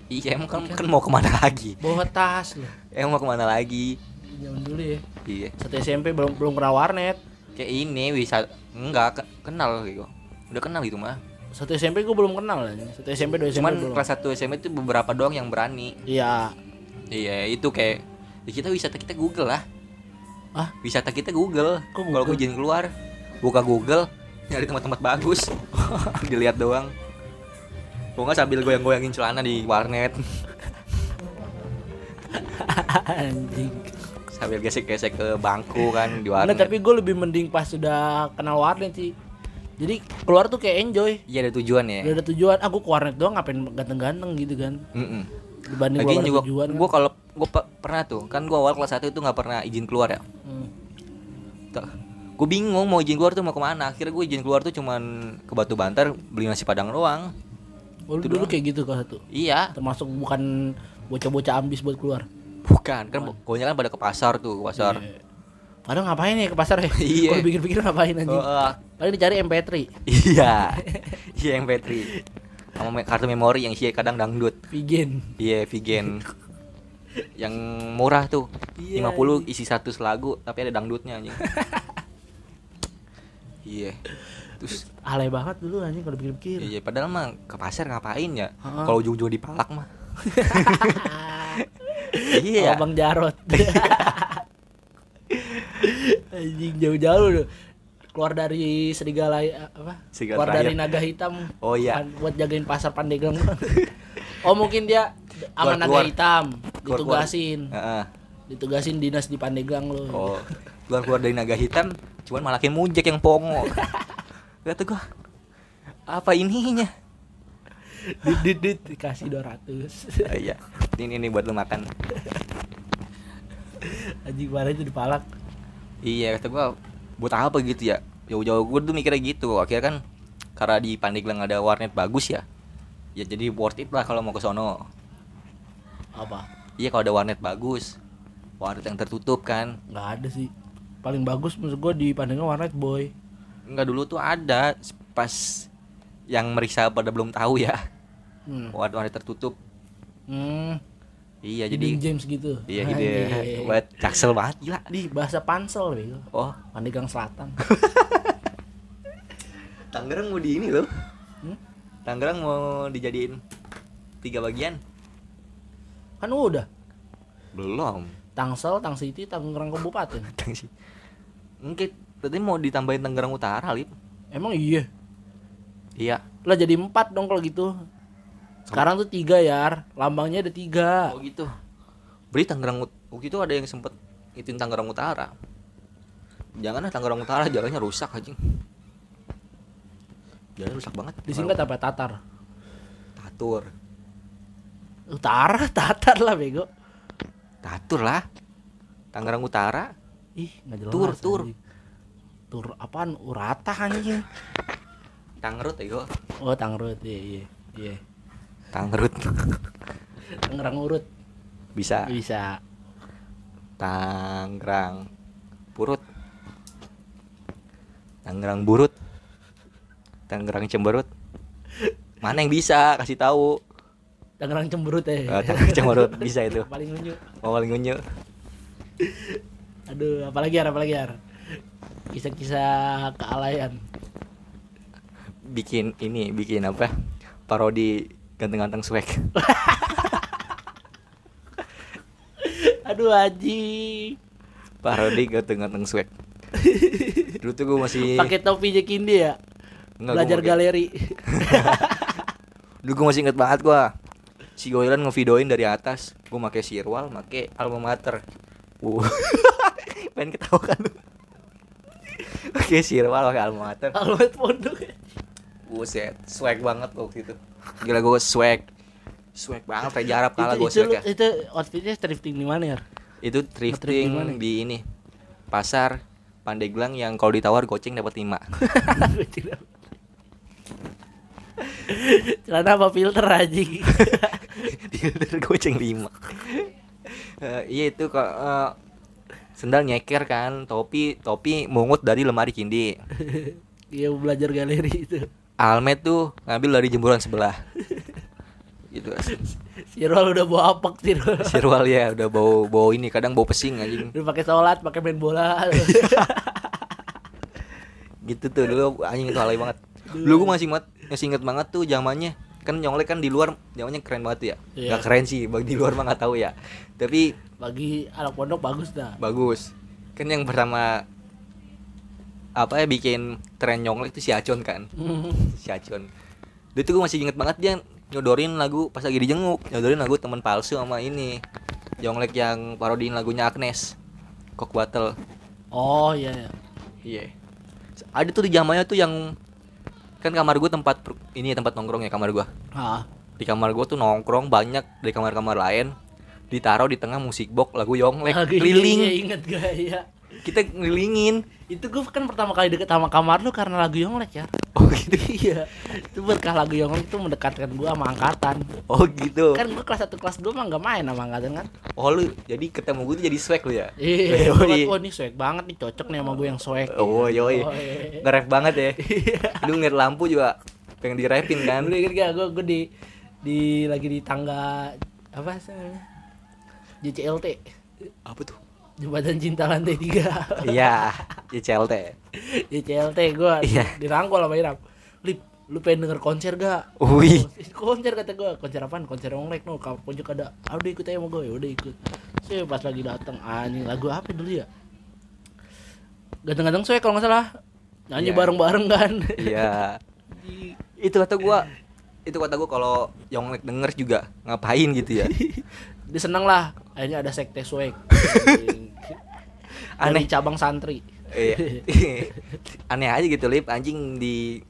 Iya, emang kan, kan mau ke mana lagi? Bawa tas loh. Emang mau ke mana lagi? Zaman dulu ya. Iya. Satu SMP belum belum pernah warnet. Kayak ini bisa enggak ke- kenal gitu. Udah kenal gitu mah. Satu SMP gue belum kenal anjing. Satu SMP dua SMP Cuman belum. kelas 1 SMP itu beberapa doang yang berani. Iya. Iya, itu kayak ya kita wisata kita Google lah. Ah? Wisata kita Google. Kok Kalau Google? izin keluar, buka Google, nyari tempat-tempat bagus. [laughs] Dilihat doang. Kalau nggak sambil goyang-goyangin celana di warnet, [laughs] anjing. sambil gesek-gesek ke bangku kan di warnet. tapi gue lebih mending pas sudah kenal warnet sih. Jadi keluar tuh kayak enjoy. Iya ada tujuan ya. Udah ada tujuan. Aku ke warnet doang ngapain ganteng-ganteng gitu kan. Mm-mm. Dibanding gua juga tujuan. gue kalau gue pernah tuh kan gue awal kelas 1 itu nggak pernah izin keluar ya. Hmm. Gue bingung mau izin keluar tuh mau ke mana. Akhirnya gue izin keluar tuh cuman ke Batu Bantar beli nasi padang doang. Oh, lu dulu kayak gitu kelas satu. Iya, Termasuk bukan bocah-bocah ambis buat keluar. bukan kan pokoknya kan pada ke pasar tuh ke pasar. Iya. Padahal ngapain ya ke pasar ya? [laughs] Iya. Kalau pikir-pikir ngapain anjing? Ah. Paling dicari MP3. iya, [laughs] iya yang Petri sama kartu memori yang isinya kadang dangdut. Vigen. Iya, Vigen. yang murah tuh. Iya, 50 isi satu lagu tapi ada dangdutnya anjing. [laughs] iya. Terus Alay banget dulu anjing kalau pikir-pikir. iya padahal mah ke pasar ngapain ya? Heeh. Kalau ujung-ujung dipalak mah. [laughs] iya. Oh, Bang Jarot. [laughs] anjing jauh-jauh. Keluar dari serigala apa? Serigala Keluar terakhir. dari naga hitam. Oh, iya. Buat jagain pasar Pandeglang. [laughs] oh, mungkin dia sama Keluar- naga keluar. hitam Keluar-keluar. ditugasin. Heeh. Ditugasin dinas di Pandeglang lo. Oh, keluar keluar dari naga hitam, cuman malah kayak mujek yang pongo. [laughs] Kata gua, apa ininya? [laughs] dit dit dit dikasih 200. Ah, iya, ini ini buat lu makan. anjing kemarin itu dipalak Iya kata gua buat apa gitu ya? Jauh-jauh gue tuh mikirnya gitu. Akhirnya kan karena di Pandeglang ada warnet bagus ya ya jadi worth it lah kalau mau ke sono. Apa? Iya kalau ada warnet bagus. Warnet yang tertutup kan. Nggak ada sih. Paling bagus menurut gue di Pandeglang warnet boy. Enggak dulu tuh ada. Pas yang meriksa pada belum tahu ya. Hmm. warnet warnet tertutup. Hmm. Iya jadi James gitu. Iya gitu ya. Anjing. buat jaksel banget gila. Di bahasa pansel bego oh. Pandeglang Selatan. [laughs] Tangerang mau di ini loh. Hmm? Tangerang mau dijadiin tiga bagian. Kan udah. Belum. Tangsel, Tang City, Tangerang Kabupaten. [laughs] Tangsi. Mungkin berarti mau ditambahin Tangerang Utara, Lip. emang iya? Iya. lah jadi empat dong kalau gitu sekarang tuh tiga ya lambangnya ada tiga Oh gitu. Beri Tangerang Ut- waktu itu ada yang sempet ituin Tangerang Utara. Janganlah Tangerang Utara jalannya rusak anjing. Jalannya rusak banget. disingkat apa Tatar Tatur. Utara [laughs] Tatar lah bego Tatur lah. Tangerang Utara. ih nggak jelas Tur, tur. anjing. tur apaan urata anjing Tangerut ya oh Tangerut iya iya iya Tangerut. Tangerang urut Bisa. bisa Tangerang Purut. Tangerang Burut. Tangerang Cemberut. Mana yang bisa kasih tahu? Tangerang cemberut Eh, Tangerang Cemberut bisa itu. [laughs] paling unyu Oh, paling unyu. aduh apalagi ya apalagi ya kisah-kisah kealayan Bikin ini, bikin apa? Parodi ganteng-ganteng swag. [laughs] aduh Haji Parodi ganteng-ganteng swag. Dulu tuh gue masih pakai topi Jekindi ya Enggak, belajar [laughs] gua galeri Dulu gue masih inget banget gua. Si Goilan ngevideoin dari atas, gue pakai sirwal, pakai alma mater. Uh. [laughs] Pengen ketawa kan lu. Pakai sirwal, pakai alma mater. Almet pondok. Buset, swag banget waktu itu. Gila gue swag. Swag banget kayak jarap kalah itu, gue itu, swag ya. itu outfitnya thrifting di mana ya Itu thrifting di ini. Pasar Pandeglang yang kalau ditawar goceng dapat 5. [laughs] celana apa filter aja [laughs] Dealer goceng 5. Eh, iya itu kok eh, sendal nyeker kan, topi topi mungut dari lemari kindi. [laughs] iya belajar galeri itu Almet tuh ngambil dari jemuran sebelah. [laughs] gitu Sirwal udah bawa apak Sirwal Sirwal ya udah bau bau ini kadang bau pesing anjing. udah pakai sholat pakai main bola [laughs] Gitu tuh dulu anjing itu alay banget. Dulu gua masih inget, masih inget banget tuh zamannya kan nyonglek kan di luar zamannya keren banget tuh ya. Iya. Gak keren sih, bagi di luar mah nggak tahu ya. Tapi bagi anak pondok bagus dah bagus. Kan yang pertama apa ya bikin tren nyonglek itu si Acon kan. Si Acon. Dia tuh gue masih inget banget dia nyodorin lagu pas lagi dijenguk, nyodorin lagu teman palsu sama ini. Jonglek yang parodiin lagunya Agnes. Cock Battle. oh iya iya Iya. Ada tuh di zamannya tuh yang kan kamar gue tempat ini ya, tempat nongkrong ya kamar gue. Di kamar gue tuh nongkrong banyak dari kamar-kamar lain ditaruh di tengah musik box lagu Yonglek iya, keliling. inget gak ya Kita ngelilingin. Itu gue kan pertama kali deket sama kamar lu karena lagu Yonglek ya Oh gitu. iya itu berkah lagu Yonglek tuh mendekatkan gue sama angkatan Oh gitu. kan gue kelas 1 kelas 2 mah gak main sama angkatan kan Oh lu jadi ketemu gue tuh jadi swag lu ya? iya Oh, iya. wah ini swag banget nih cocok nih sama gue yang swag Oh yoi. Oh, iya. Nge-rap banget ya. Lu ngeliat lampu juga pengen direpin kan? Lu inget gak gue gue di di lagi di tangga apa sih namanya JCLT Apa tuh? Jembatan cinta lantai tiga [laughs] Iya, di CLT. JCLT gue Iya. dirangkul sama Iram Lip lu pengen denger konser gak? Wih. Konser kata gue konser apaan? konser Onglek no pojok ada udah ikut aja sama gue ya udah ikut sih pas lagi datang anjing lagu apa dulu ya ganteng-ganteng saya kalau nggak salah nyanyi Iya. bareng-bareng kan Iya. [laughs] Itu kata gua itu kata gua kalau Yonglek denger juga ngapain gitu ya. [laughs] dia seneng lah akhirnya ada sekte swag Aneh. Dari cabang santri Iya. [laughs] Aneh aja gitu lip anjing di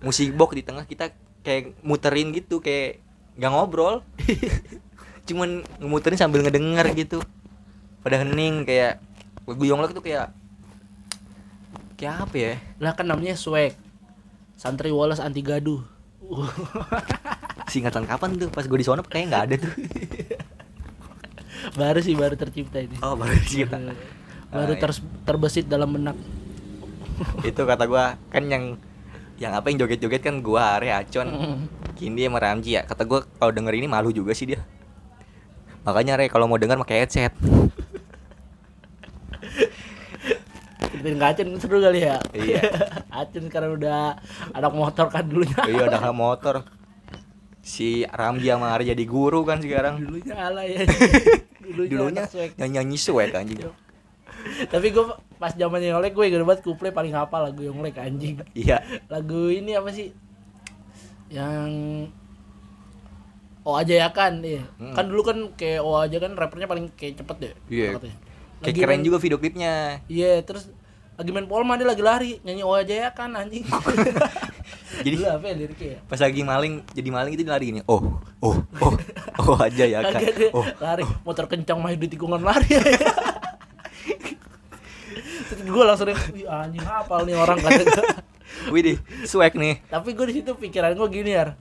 musik box di tengah kita kayak muterin gitu kayak nggak ngobrol. [laughs] Cuman ngemuterin sambil ngedenger gitu. pada hening kayak lagu Yonglek tuh kayak kayak apa ya Lah kan namanya swag. Santri Wallace anti gaduh. singkatan kapan tuh pas gue di sono kayaknya nggak ada tuh baru sih baru tercipta ini. oh baru kita baru iya. ter- terbesit dalam benak. [laughs] itu kata gua kan yang yang apa yang joget-joget kan gua Are Acon. Kindi sama Ramji ya kata gua kalau denger ini malu juga sih dia makanya Re kalau mau denger pakai headset Ceritain ke Acun seru kali ya. Iya. [laughs] Acun sekarang udah anak motor kan dulunya. iya udah motor si Ramji sama Are jadi guru kan sekarang Dulunya ala ya. [laughs] Dulunya, dulunya anak nyanyi nyanyi swag anjing Tapi gue pas zamannya Yonglek gue inget banget kuple paling hafal lagu Yonglek anjing. iya Lagu ini apa sih? Yang Oh aja ya kan, iya. Hmm. Kan dulu kan kayak Oh aja kan rappernya paling kayak cepet deh. Iya. katanya. kayak keren main- juga video klipnya Iya, terus lagi main Polma dia lagi lari nyanyi Oh aja ya kan anjing. [laughs] Jadi- Dulu apa ya liriknya ya? pas lagi maling jadi maling itu dia lari gini oh oh oh oh aja ya kan oh lari motor kencang main di tikungan lari. [laughs] gue langsung Wih, anjing hafal nih orang kata gue. wih deh swag nih Tapi gue di situ pikiran gue gini ya.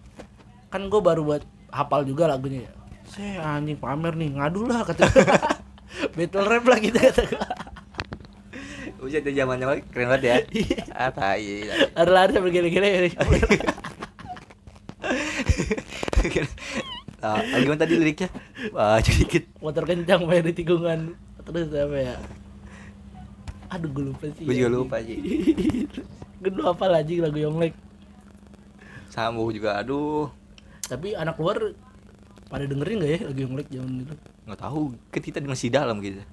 Kan gue baru buat hafal juga lagunya ya. Saya anjing pamer nih, ngadu lah kata gue. [laughs] Battle rap lah gitu kata gue. Usia itu zaman zaman keren banget ya. Iya. ah tai. Lari-lari sambil gini-gini. Nah, [laughs] gimana tadi liriknya? Wah, sedikit. Motor kencang main di tikungan. Terus apa ya? Aduh gue lupa sih. Gue juga lupa sih. [laughs] gue apa lagi lagu Yonglek. Sambu juga aduh. Tapi anak luar pada dengerin gak ya lagu Yonglek zaman itu? nggak tahu kan kita masih dalam gitu.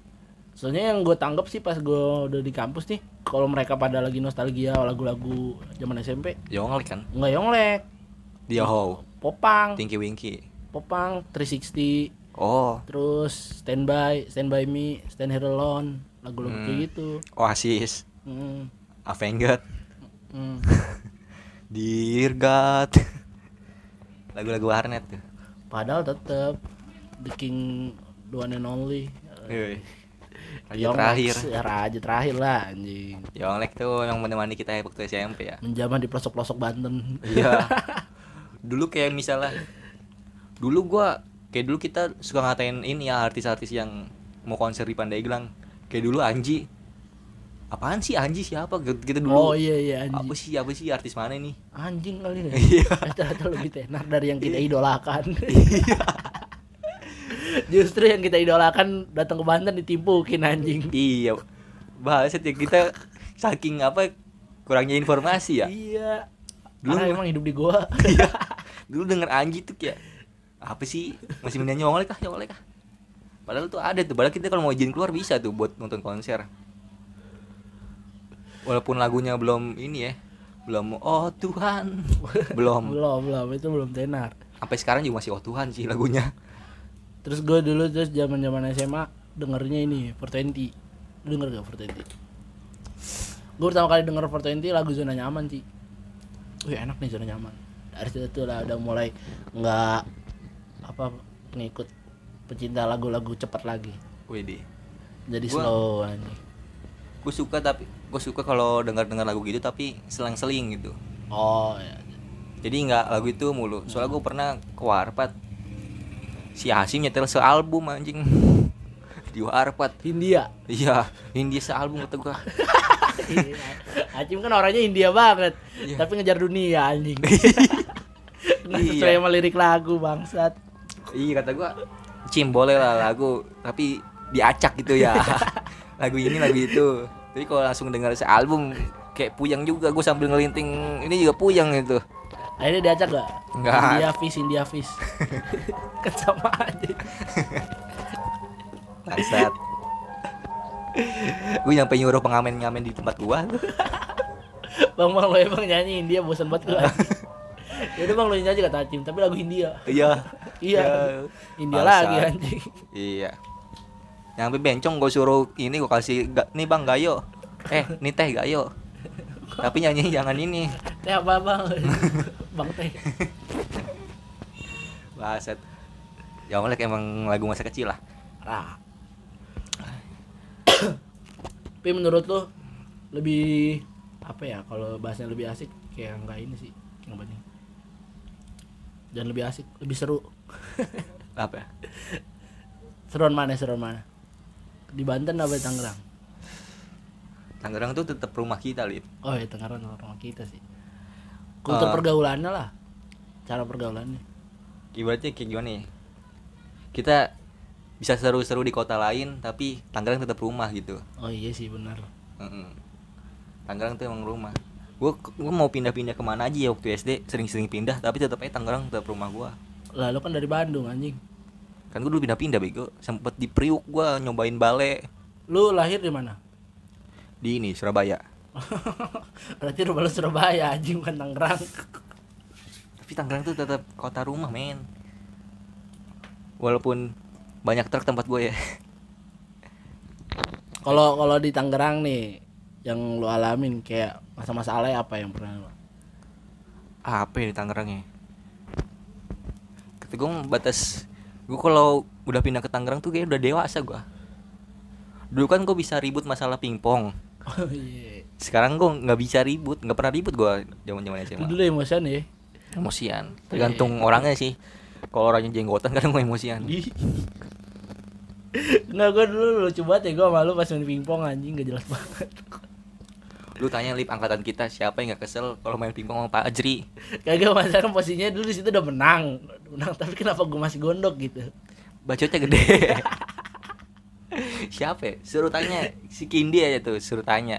Soalnya yang gue tanggap sih pas gue udah di kampus nih, kalau mereka pada lagi nostalgia lagu-lagu zaman SMP, Yonglek kan. nggak Yonglek, Dia how. Popang, Tinky Winky. Popang, 360, Oh, terus Standby, Stand By Me, Stand Here Alone, lagu-lagu Hmm. kayak gitu. Oasis, Hmm, Avenged, hmm. [laughs] Dear God. [laughs] Lagu-lagu warnet tuh. Padahal tetep The King, the one and only. Wih. [laughs] Raja terakhir. ya, raja terakhir lah anjing. Yonglek tuh yang menemani kita waktu SMP ya. Menjaman di pelosok-pelosok Banten. Iya. dulu kayak misalnya dulu gua kayak dulu kita suka ngatain ini ya artis-artis yang mau konser di Pandeglang. Kayak dulu Anji. Apaan sih Anji siapa? Kita Oh dulu. iya iya Apa anjing. sih apa sih artis mana nih? Anjing kali ya. Iya. [laughs] Lebih tenar dari yang kita idolakan. [laughs] [laughs] Justru yang kita idolakan datang ke Banten ditimpukin anjing. iya. Bahasa ya kita saking apa kurangnya informasi ya. Iya. Dulu Karena emang hidup di gua. Iya. dulu denger Anji tuh kayak apa sih masih menyanyi Yonglek kah Yonglek kah? Padahal tuh ada tuh, padahal kita kalau mau izin keluar bisa tuh buat nonton konser. Walaupun lagunya belum ini ya, belum oh Tuhan, [laughs] belum. belum, belum, itu belum tenar. Sampai sekarang juga masih oh Tuhan sih lagunya. Terus gua dulu terus zaman-zaman SMA dengernya ini 420. Lu denger gak 420? Gue pertama kali denger 420 lagu zona nyaman sih. Wih enak nih zona nyaman. Dari situ lah udah mulai nggak apa ngikut pecinta lagu-lagu cepat lagi. Widih. Jadi Gua- slow anjing. Gue suka tapi gue suka kalau dengar-dengar lagu gitu tapi selang-seling gitu. Oh ya. Jadi nggak lagu itu mulu. Soalnya gue pernah ke Warpat. Si Hasim nyetel sealbum anjing. [laughs] Di Warpat. Hindia. Iya, India sealbum kata gua. [laughs] Acim kan orangnya India banget. Iya. Tapi ngejar dunia anjing. Nggak [laughs] Iya. sesuai sama lirik lagu bangsat. Iya kata gua, Cim boleh lah lagu, tapi diacak gitu ya. [laughs] lagu ini lagu itu. Tapi kalau langsung dengar sealbum kayak puyang juga gue sambil ngelinting ini juga puyang itu. Akhirnya diajak gak? Nggak. India Fish, India Fish. [laughs] kan sama aja. [laughs] Bangsat. gue nyampe nyuruh pengamen ngamen di tempat gua. Bang bang lo emang nyanyi India bosan banget gue. ya udah bang lo nyanyi aja kata Acim, tapi lagu India. Iya. Iya. Ya. India lagi anjing. Iya. Nyampe bencong gue suruh ini gue kasih ga, nih bang gayo. Eh, nih teh gayo. Tapi nyanyi jangan ini. Teh apa bang? bang teh. Baset. Ya Olek emang lagu masa kecil lah. Rah. Tapi menurut lo lebih apa ya kalau bahasnya lebih asik kayak enggak ini sih yang banding. Dan lebih asik, lebih seru. [laughs] apa ya? Seruan mana seruan mana? Di Banten apa di Tangerang? Tangerang tuh tetap rumah kita lip Oh ya Tangerang rumah kita sih. Kultur Eh. pergaulannya lah. Cara pergaulannya. ibaratnya kayak gimana ya kita bisa seru-seru di kota lain tapi Tangerang tetap rumah gitu Oh iya sih benar. Mm-mm. Tangerang tuh emang rumah gue gue mau pindah-pindah ke mana aja ya waktu SD sering-sering pindah tapi tetap aja Tangerang tetap rumah gue Lah lu kan dari Bandung anjing. kan gue dulu pindah-pindah bego sempet di Priuk gue nyobain bale Lu lahir di mana? di ini Surabaya [laughs] Berarti rumah lu Surabaya anjing bukan Tangerang. tapi Tangerang tuh tetap kota rumah men walaupun banyak truk tempat gue ya [laughs] Kalau kalau di Tangerang nih yang lu alamin kayak masa-masa alay apa yang pernah lu? apa ya di Tangerang ya kata gue batas gue kalau udah pindah ke Tangerang tuh kayak udah dewasa gue dulu kan gue bisa ribut masalah pingpong Oh iya. sekarang gue nggak bisa ribut nggak pernah ribut gue zaman zaman SMA dulu emosian ya. emosian tergantung orangnya sih kalau orangnya jenggotan [laughs] kadang gue emosian. Enggak gue dulu lucu banget ya gue malu pas main pingpong anjing gak jelas banget. Lu tanya lip angkatan kita siapa yang nggak kesel kalau main pingpong sama Pak Ajri Kagak masalah posisinya dulu di situ udah menang. Menang tapi kenapa gue masih gondok gitu. bacotnya gede [laughs] siapa ya? suruh tanya si Kindi aja tuh suruh tanya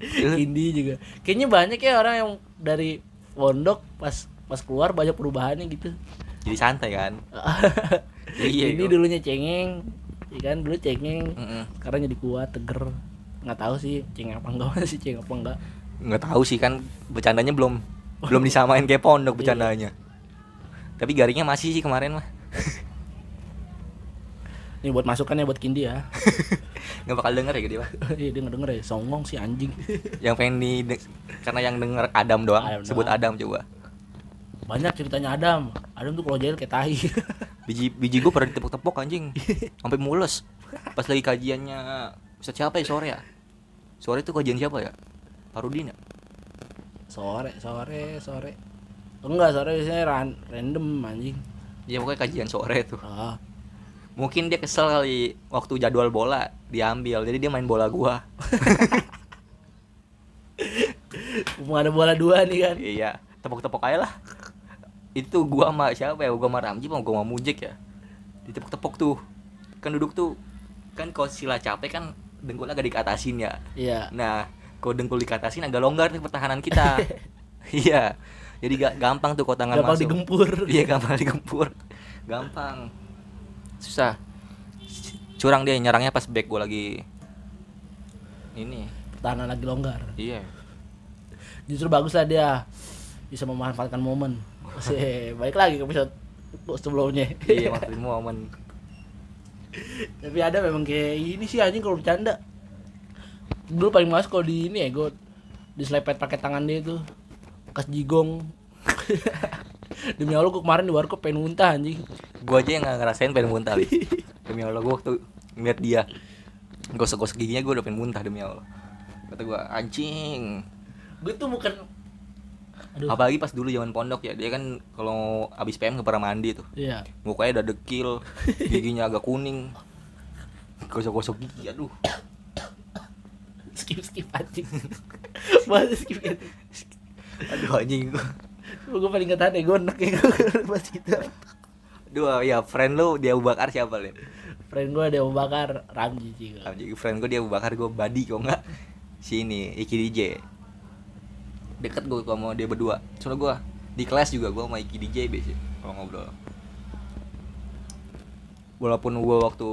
[laughs] Indi juga. Kayaknya banyak ya orang yang dari pondok pas pas keluar banyak perubahannya gitu. jadi santai kan [laughs] Iya, Ini gua- dulunya cengeng, ya kan dulu cengeng, Mm-mm. sekarang jadi kuat, teger. Nggak tahu sih cengeng apa enggak [laughs] masih cengeng apa enggak. nggak tahu sih kan bercandanya belum belum disamain kayak pondok bercandanya tapi garingnya masih sih kemarin mah Nih buat masukan ya buat Kindi ya. [laughs] nggak bakal denger ya gede [laughs] mah Iya dia denger ya, songong sih anjing. yang pengen di karena yang denger Adam doang Adam sebut doang. Adam coba Banyak ceritanya Adam. Adam tuh kalau jahil kayak tai. biji biji gue pernah ditepok-tepok anjing sampai mules pas lagi kajiannya siapa ya sore ya sore itu kajian siapa ya? Parudin ya? Sore, sore, sore. Enggak, sore biasanya ran- random anjing. ya pokoknya kajian sore tuh Ah, mungkin dia kesel kali waktu jadwal bola diambil jadi dia main bola gua. [laughs] Mau ada bola dua nih kan. iya tepok-tepok aja lah. Itu gua sama siapa ya? Gua sama Ramji apa gua sama Mujek ya? Ditepok-tepok tuh. Kan duduk tuh kan kalau sila capek kan dengkul agak dikatasin ya Iya. nah kalau dengkul dikatasin agak longgar nih pertahanan kita [laughs] iya jadi gak gampang tuh kalau tangan Gampang masuk digempur. [laughs] iya gampang digempur gampang susah curang dia nyerangnya pas back gua lagi ini Pertahanan lagi longgar. iya Justru bagus lah dia bisa memanfaatkan momen. [laughs] Sih, balik lagi ke episode sebelumnya. iya itu momen Tapi ada memang kayak ini sih anjing kalau bercanda. Dulu paling males kalau di ini ya gue diselepet pakai tangan dia itu bekas jigong. [laughs] Demi Allah gue kemarin di warkop pengen muntah anjing. gua aja yang gak ngerasain pengen muntah Li. demi Allah gua waktu ngeliat dia gosok-gosok giginya gua udah pengen muntah demi Allah kata gua anjing Gue tuh bukan Aduh. apalagi pas dulu zaman pondok ya dia kan kalau abis PM nggak pernah mandi tuh Iya. mukanya udah dekil giginya agak kuning gosok-gosok gigi aduh Skip skip anjing. [laughs] Bahas skip gitu. aduh anjing gua Gue paling gak tahan ya gue enak ya [laughs] bahas gitu. Aduh ya friend lu dia Bakar siapa Lin? Friend gue ada Abu Bakar Ramji sih. gua. Anjing friend gue dia Bakar gue body kok enggak si ini Iki DJ deket gue sama dia berdua. Soalnya gue di kelas juga gue sama Iki DJ biasanya kalau ngobrol. Walaupun gue waktu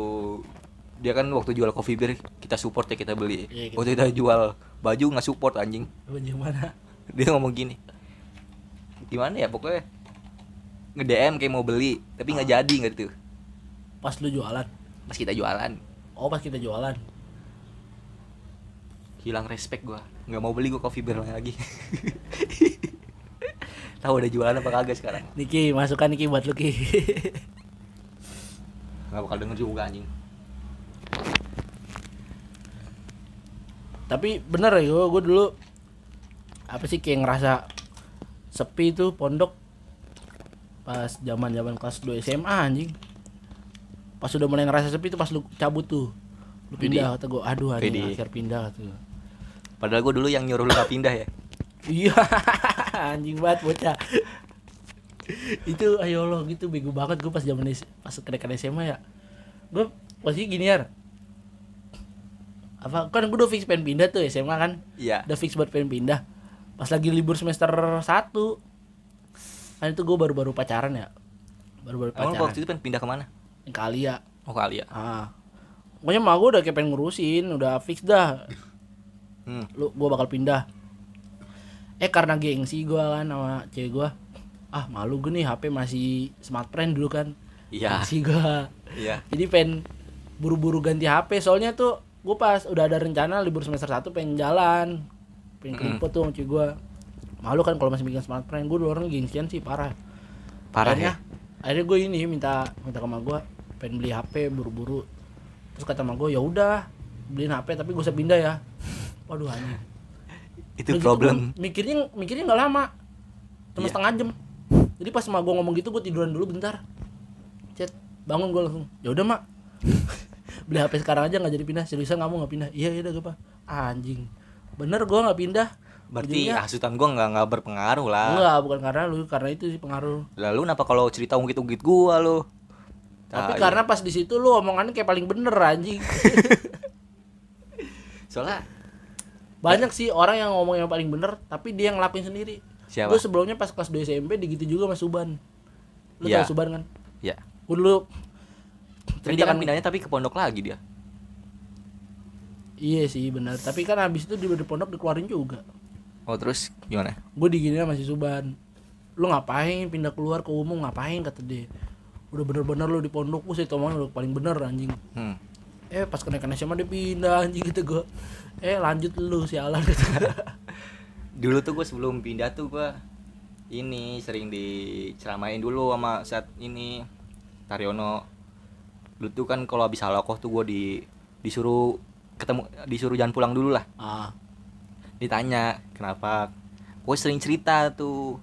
dia kan waktu jual coffee beer kita support ya kita beli. Iya, kita waktu kita jual baju nggak support anjing. Baju mana? [laughs] dia ngomong gini gimana ya pokoknya nge DM kayak mau beli tapi nggak jadi nggak tuh Pas lu jualan. pas kita jualan. Oh pas kita jualan. Hilang respect gua. Nggak mau beli gua coffee beer lagi. [laughs] Tahu udah jualan apa kagak sekarang? Niki masukkan Niki buat lu Ki. [laughs] nggak bakal denger juga anjing. Tapi bener ya gue gue dulu apa sih kayak ngerasa sepi tuh pondok. Pas zaman zaman kelas 2 SMA anjing. Pas udah mulai ngerasa sepi tuh pas lu cabut tuh. Lu pindah kata gue aduh anjing Widih. akhir pindah gue Padahal gue dulu yang nyuruh lu gak pindah ya. iya [laughs] anjing banget bocah. Itu ayo lo gitu bego banget gue pas zaman pas kenaikan SMA ya. Gue posisi gini ya apa kan gue udah fix pengen pindah tuh SMA kan? Iya. udah fix buat pengen pindah. Pas lagi libur semester 1 kan itu gue baru-baru pacaran ya. Baru-baru Emang pacaran. waktu itu pengen pindah ke mana? kali ya Oh kali ya. ah. Pokoknya mah gue udah kayak pengen ngurusin udah fix dah Hmm. lu gue bakal pindah. Eh karena gengsi gue kan sama cewek gue ah malu gue nih HP masih smart friend dulu kan. Iya. gengsi gue Iya. jadi pengen buru-buru ganti HP soalnya tuh gue pas udah ada rencana libur semester 1 pengen jalan. Pengen keriput tuh sama cewek gue malu kan kalau masih bikin smart friend. Gue dulu orang gengsian sih parah. Parah akhirnya, ya. akhirnya gue ini minta minta ke sama gue pengen beli HP buru-buru. Terus kata sama gue ya udah beliin HP tapi gue usah pindah ya waduh anjing. Itu Udah gitu problem. gua mikirnya mikirnya nggak lama. Cuma Iya. setengah jam. Jadi pas sama gue ngomong gitu gue tiduran dulu bentar. Chat bangun gue langsung. Ya udah mak. [laughs] Beli HP sekarang aja nggak jadi pindah. Seriusan kamu nggak pindah. Iya iya udah gue anjing. Bener gue nggak pindah. Berarti Ujungnya- hasutan gua nggak nggak berpengaruh lah. enggak bukan karena lu karena itu sih pengaruh. Lalu kenapa kalau cerita ungkit-ungkit gua lu? tapi Tai. karena pas di situ lu omongannya kayak paling bener anjing. [laughs] Soalnya banyak sih orang yang ngomong yang paling bener tapi dia yang ngelakuin sendiri siapa? gue sebelumnya pas kelas 2 SMP digitu juga sama Suban lu Iya. tau Suban kan Ya. gue dulu Tapi dia kan pindahnya tapi ke pondok lagi dia. iya sih benar tapi kan habis itu di pondok dikeluarin juga Oh terus gimana? gue diginiin sama si Suban lu ngapain pindah keluar ke umum ngapain kata dia udah bener-bener lu di pondok gue sih omongan udah paling bener anjing Hmm. Eh pas kenaikan SMA dia pindah anjing gitu gue eh lanjut lu sialan gitu [laughs] Dulu tuh gue sebelum pindah tuh gue ini sering diceramain dulu sama saat ini Taryono. Dulu tuh kan kalau habis halakoh tuh gue di disuruh ketemu disuruh jangan pulang dulu lah. ah Ditanya kenapa? Gue sering cerita tuh.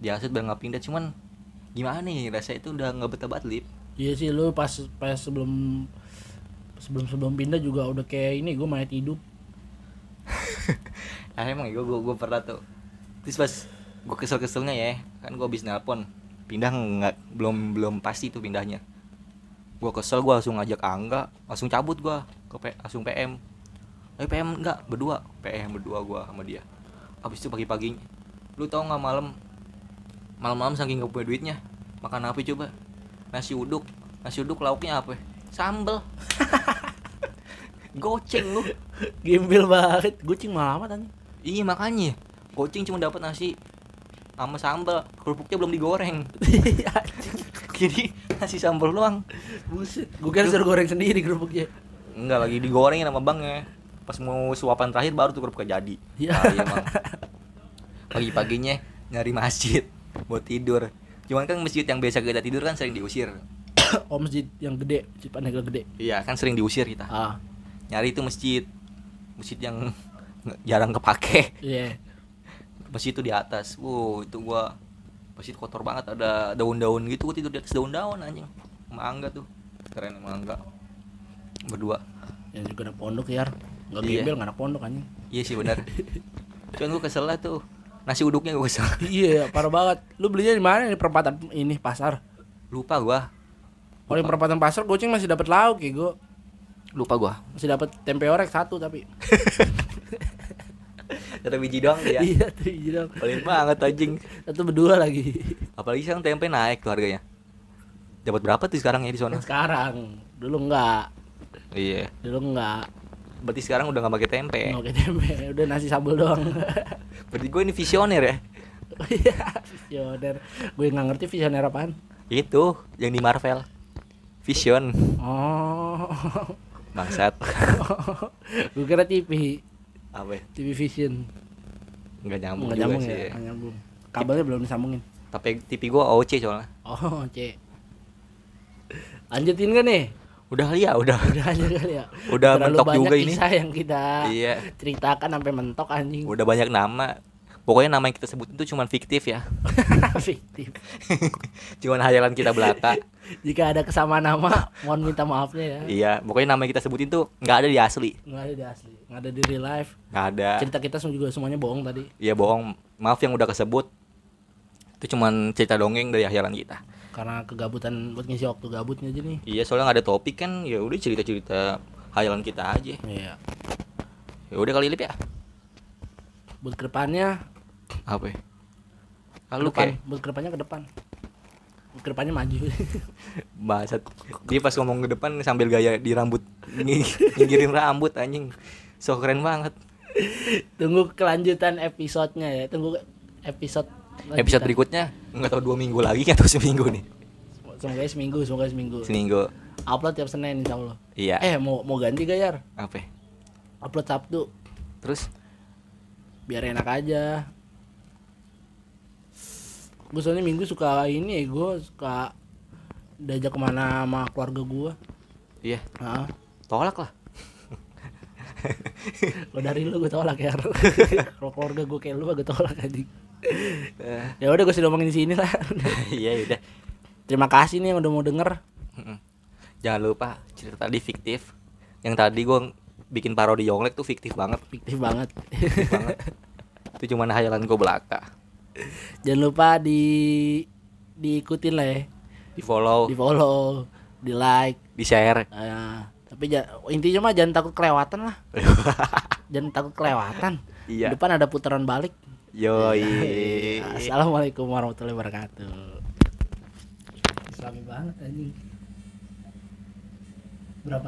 Dia biar nggak pindah cuman gimana nih rasanya itu udah nggak betah banget lip. Iya sih lu pas pas sebelum sebelum sebelum pindah juga udah kayak ini gue mayat hidup. [laughs] Ah emang gue gue gue pernah tuh. Terus pas gue kesel keselnya ya, kan gue habis nelpon pindah nggak belum belum pasti tuh pindahnya. Gue kesel gue langsung ngajak Angga, langsung cabut gue ke P, langsung PM. Eh PM enggak berdua, PM berdua gue sama dia. Abis itu pagi paginya, lu tau nggak malam malam-malam saking gak punya duitnya makan apa coba nasi uduk nasi uduk lauknya apa sambel [laughs] goceng lu Gembel banget. Gue malah amat anjing. Iya makanya Goceng cuma dapat nasi sama sambal kerupuknya belum digoreng [laughs] jadi nasi sambal doang Buset. Gue kira suruh goreng sendiri kerupuknya. enggak lagi digorengin sama bangnya pas mau suapan terakhir baru tuh kerupuknya jadi Iya. Ah, iya, Bang. [laughs] pagi-paginya nyari masjid buat tidur cuman kan masjid yang biasa kita tidur kan sering diusir [coughs] oh masjid yang gede, masjid Panegel gede. iya kan sering diusir kita. Ah, nyari itu masjid. Masjid yang nggak- [laughs] jarang kepake. Iya. masjid itu di atas. Wow itu gua masjid kotor banget. Ada daun-daun gitu gua tidur di atas daun-daun anjing. Sama angga tuh. Keren sama angga berdua. Yang juga anak pondok ya. Enggak Iya. gembel nggak anak pondok anjing. iya sih benar. Cuman gua kesel lah tuh. Nasi uduknya gua kesel. Iya, parah banget. Lu belinya di mana? Di perempatan ini pasar? lupa gua Kalau di perempatan pasar goceng masih dapat lauk ya gue. lupa gua Masih dapat tempe orek satu tapi. [laughs] ada biji doang dia Iya, iya dong. paling banget anjing Satu berdua lagi. apalagi sekarang tempe naik tuh harganya dapat berapa tuh sekarang ya di sana Yang sekarang, dulu enggak. iya Dulu enggak. berarti sekarang udah nggak pakai tempe Nggak pakai tempe, [laughs] udah nasi sambal doang. [laughs] berarti gue ini visioner ya Iya, visioner. Gue nggak ngerti visioner apaan. itu yang di Marvel Vision Oh. bangsat [laughs] gue kira TV, apa ya? TV Vision. nggak nyambung Nggak juga nyambung sih ya, nggak nyambung. Kabelnya belum disambungin. tapi TV gua OC soalnya Oh, C. Lanjutin kan nih? Udah kali ya, udah. Udah aja kali ya. Udah Terlalu mentok banyak juga ini. kisah yang kita Iya. ceritakan sampai mentok anjing. Udah banyak nama. Pokoknya nama yang kita sebut itu cuma fiktif ya. [laughs] Fiktif. [laughs] Cuman hayalan kita belaka. Jika ada kesamaan nama, mohon minta maafnya ya. iya, pokoknya nama yang kita sebutin tuh nggak ada di asli. Nggak ada di asli, nggak ada di real life. Nggak ada. Cerita kita semua juga semuanya bohong tadi. Iya bohong. Maaf yang udah kesebut. Itu cuman cerita dongeng dari hayalan kita. Karena kegabutan buat ngisi waktu gabutnya aja nih. Iya, soalnya nggak ada topik kan. Ya udah cerita-cerita hayalan kita aja. Iya. Ya udah kali lip ya. Buat ke depannya, Apa? ya? ke Lalu depan. kayak Buat ke depannya ke depan. Buat ke depannya maju. [laughs] Bangsat. Dia pas ngomong ke depan sambil gaya di rambut Ng- nginggirin rambut anjing. So keren banget. Tunggu kelanjutan episodenya ya. Tunggu episode Episode berikutnya nggak tahu dua minggu lagi atau seminggu nih. Semoga seminggu, semoga seminggu. Seminggu. Upload tiap Senin insya Allah. Iya. Eh mau mau ganti gak Yar? Apa? Upload Sabtu Terus biar enak aja. Gue soalnya minggu suka ini ya, gue suka diajak ke mana sama keluarga gue. iya, Nah, tolak lah. [laughs] lo dari lu gue tolak ya. [laughs] Kalau keluarga gue kayak lu gue tolak aja. Eh, Ya udah gue sudah ngomongin di sini lah. [laughs] Iya udah. Terima kasih nih yang udah mau denger. Jangan lupa cerita tadi fiktif. Yang tadi gua bikin parodi Yonglek tuh fiktif banget, Fiktif banget. fiktif banget. Itu cuman hayalan gue belaka. Jangan lupa di diikutin lah ya. Di follow, Di follow, di like. di share. Eh, tapi ja- intinya mah jangan takut kelewatan lah. [laughs] jangan takut kelewatan. Iya. Depan ada putaran balik. Yoi. [laughs] Assalamualaikum warahmatullahi wabarakatuh. Islami banget anjing. Berapa?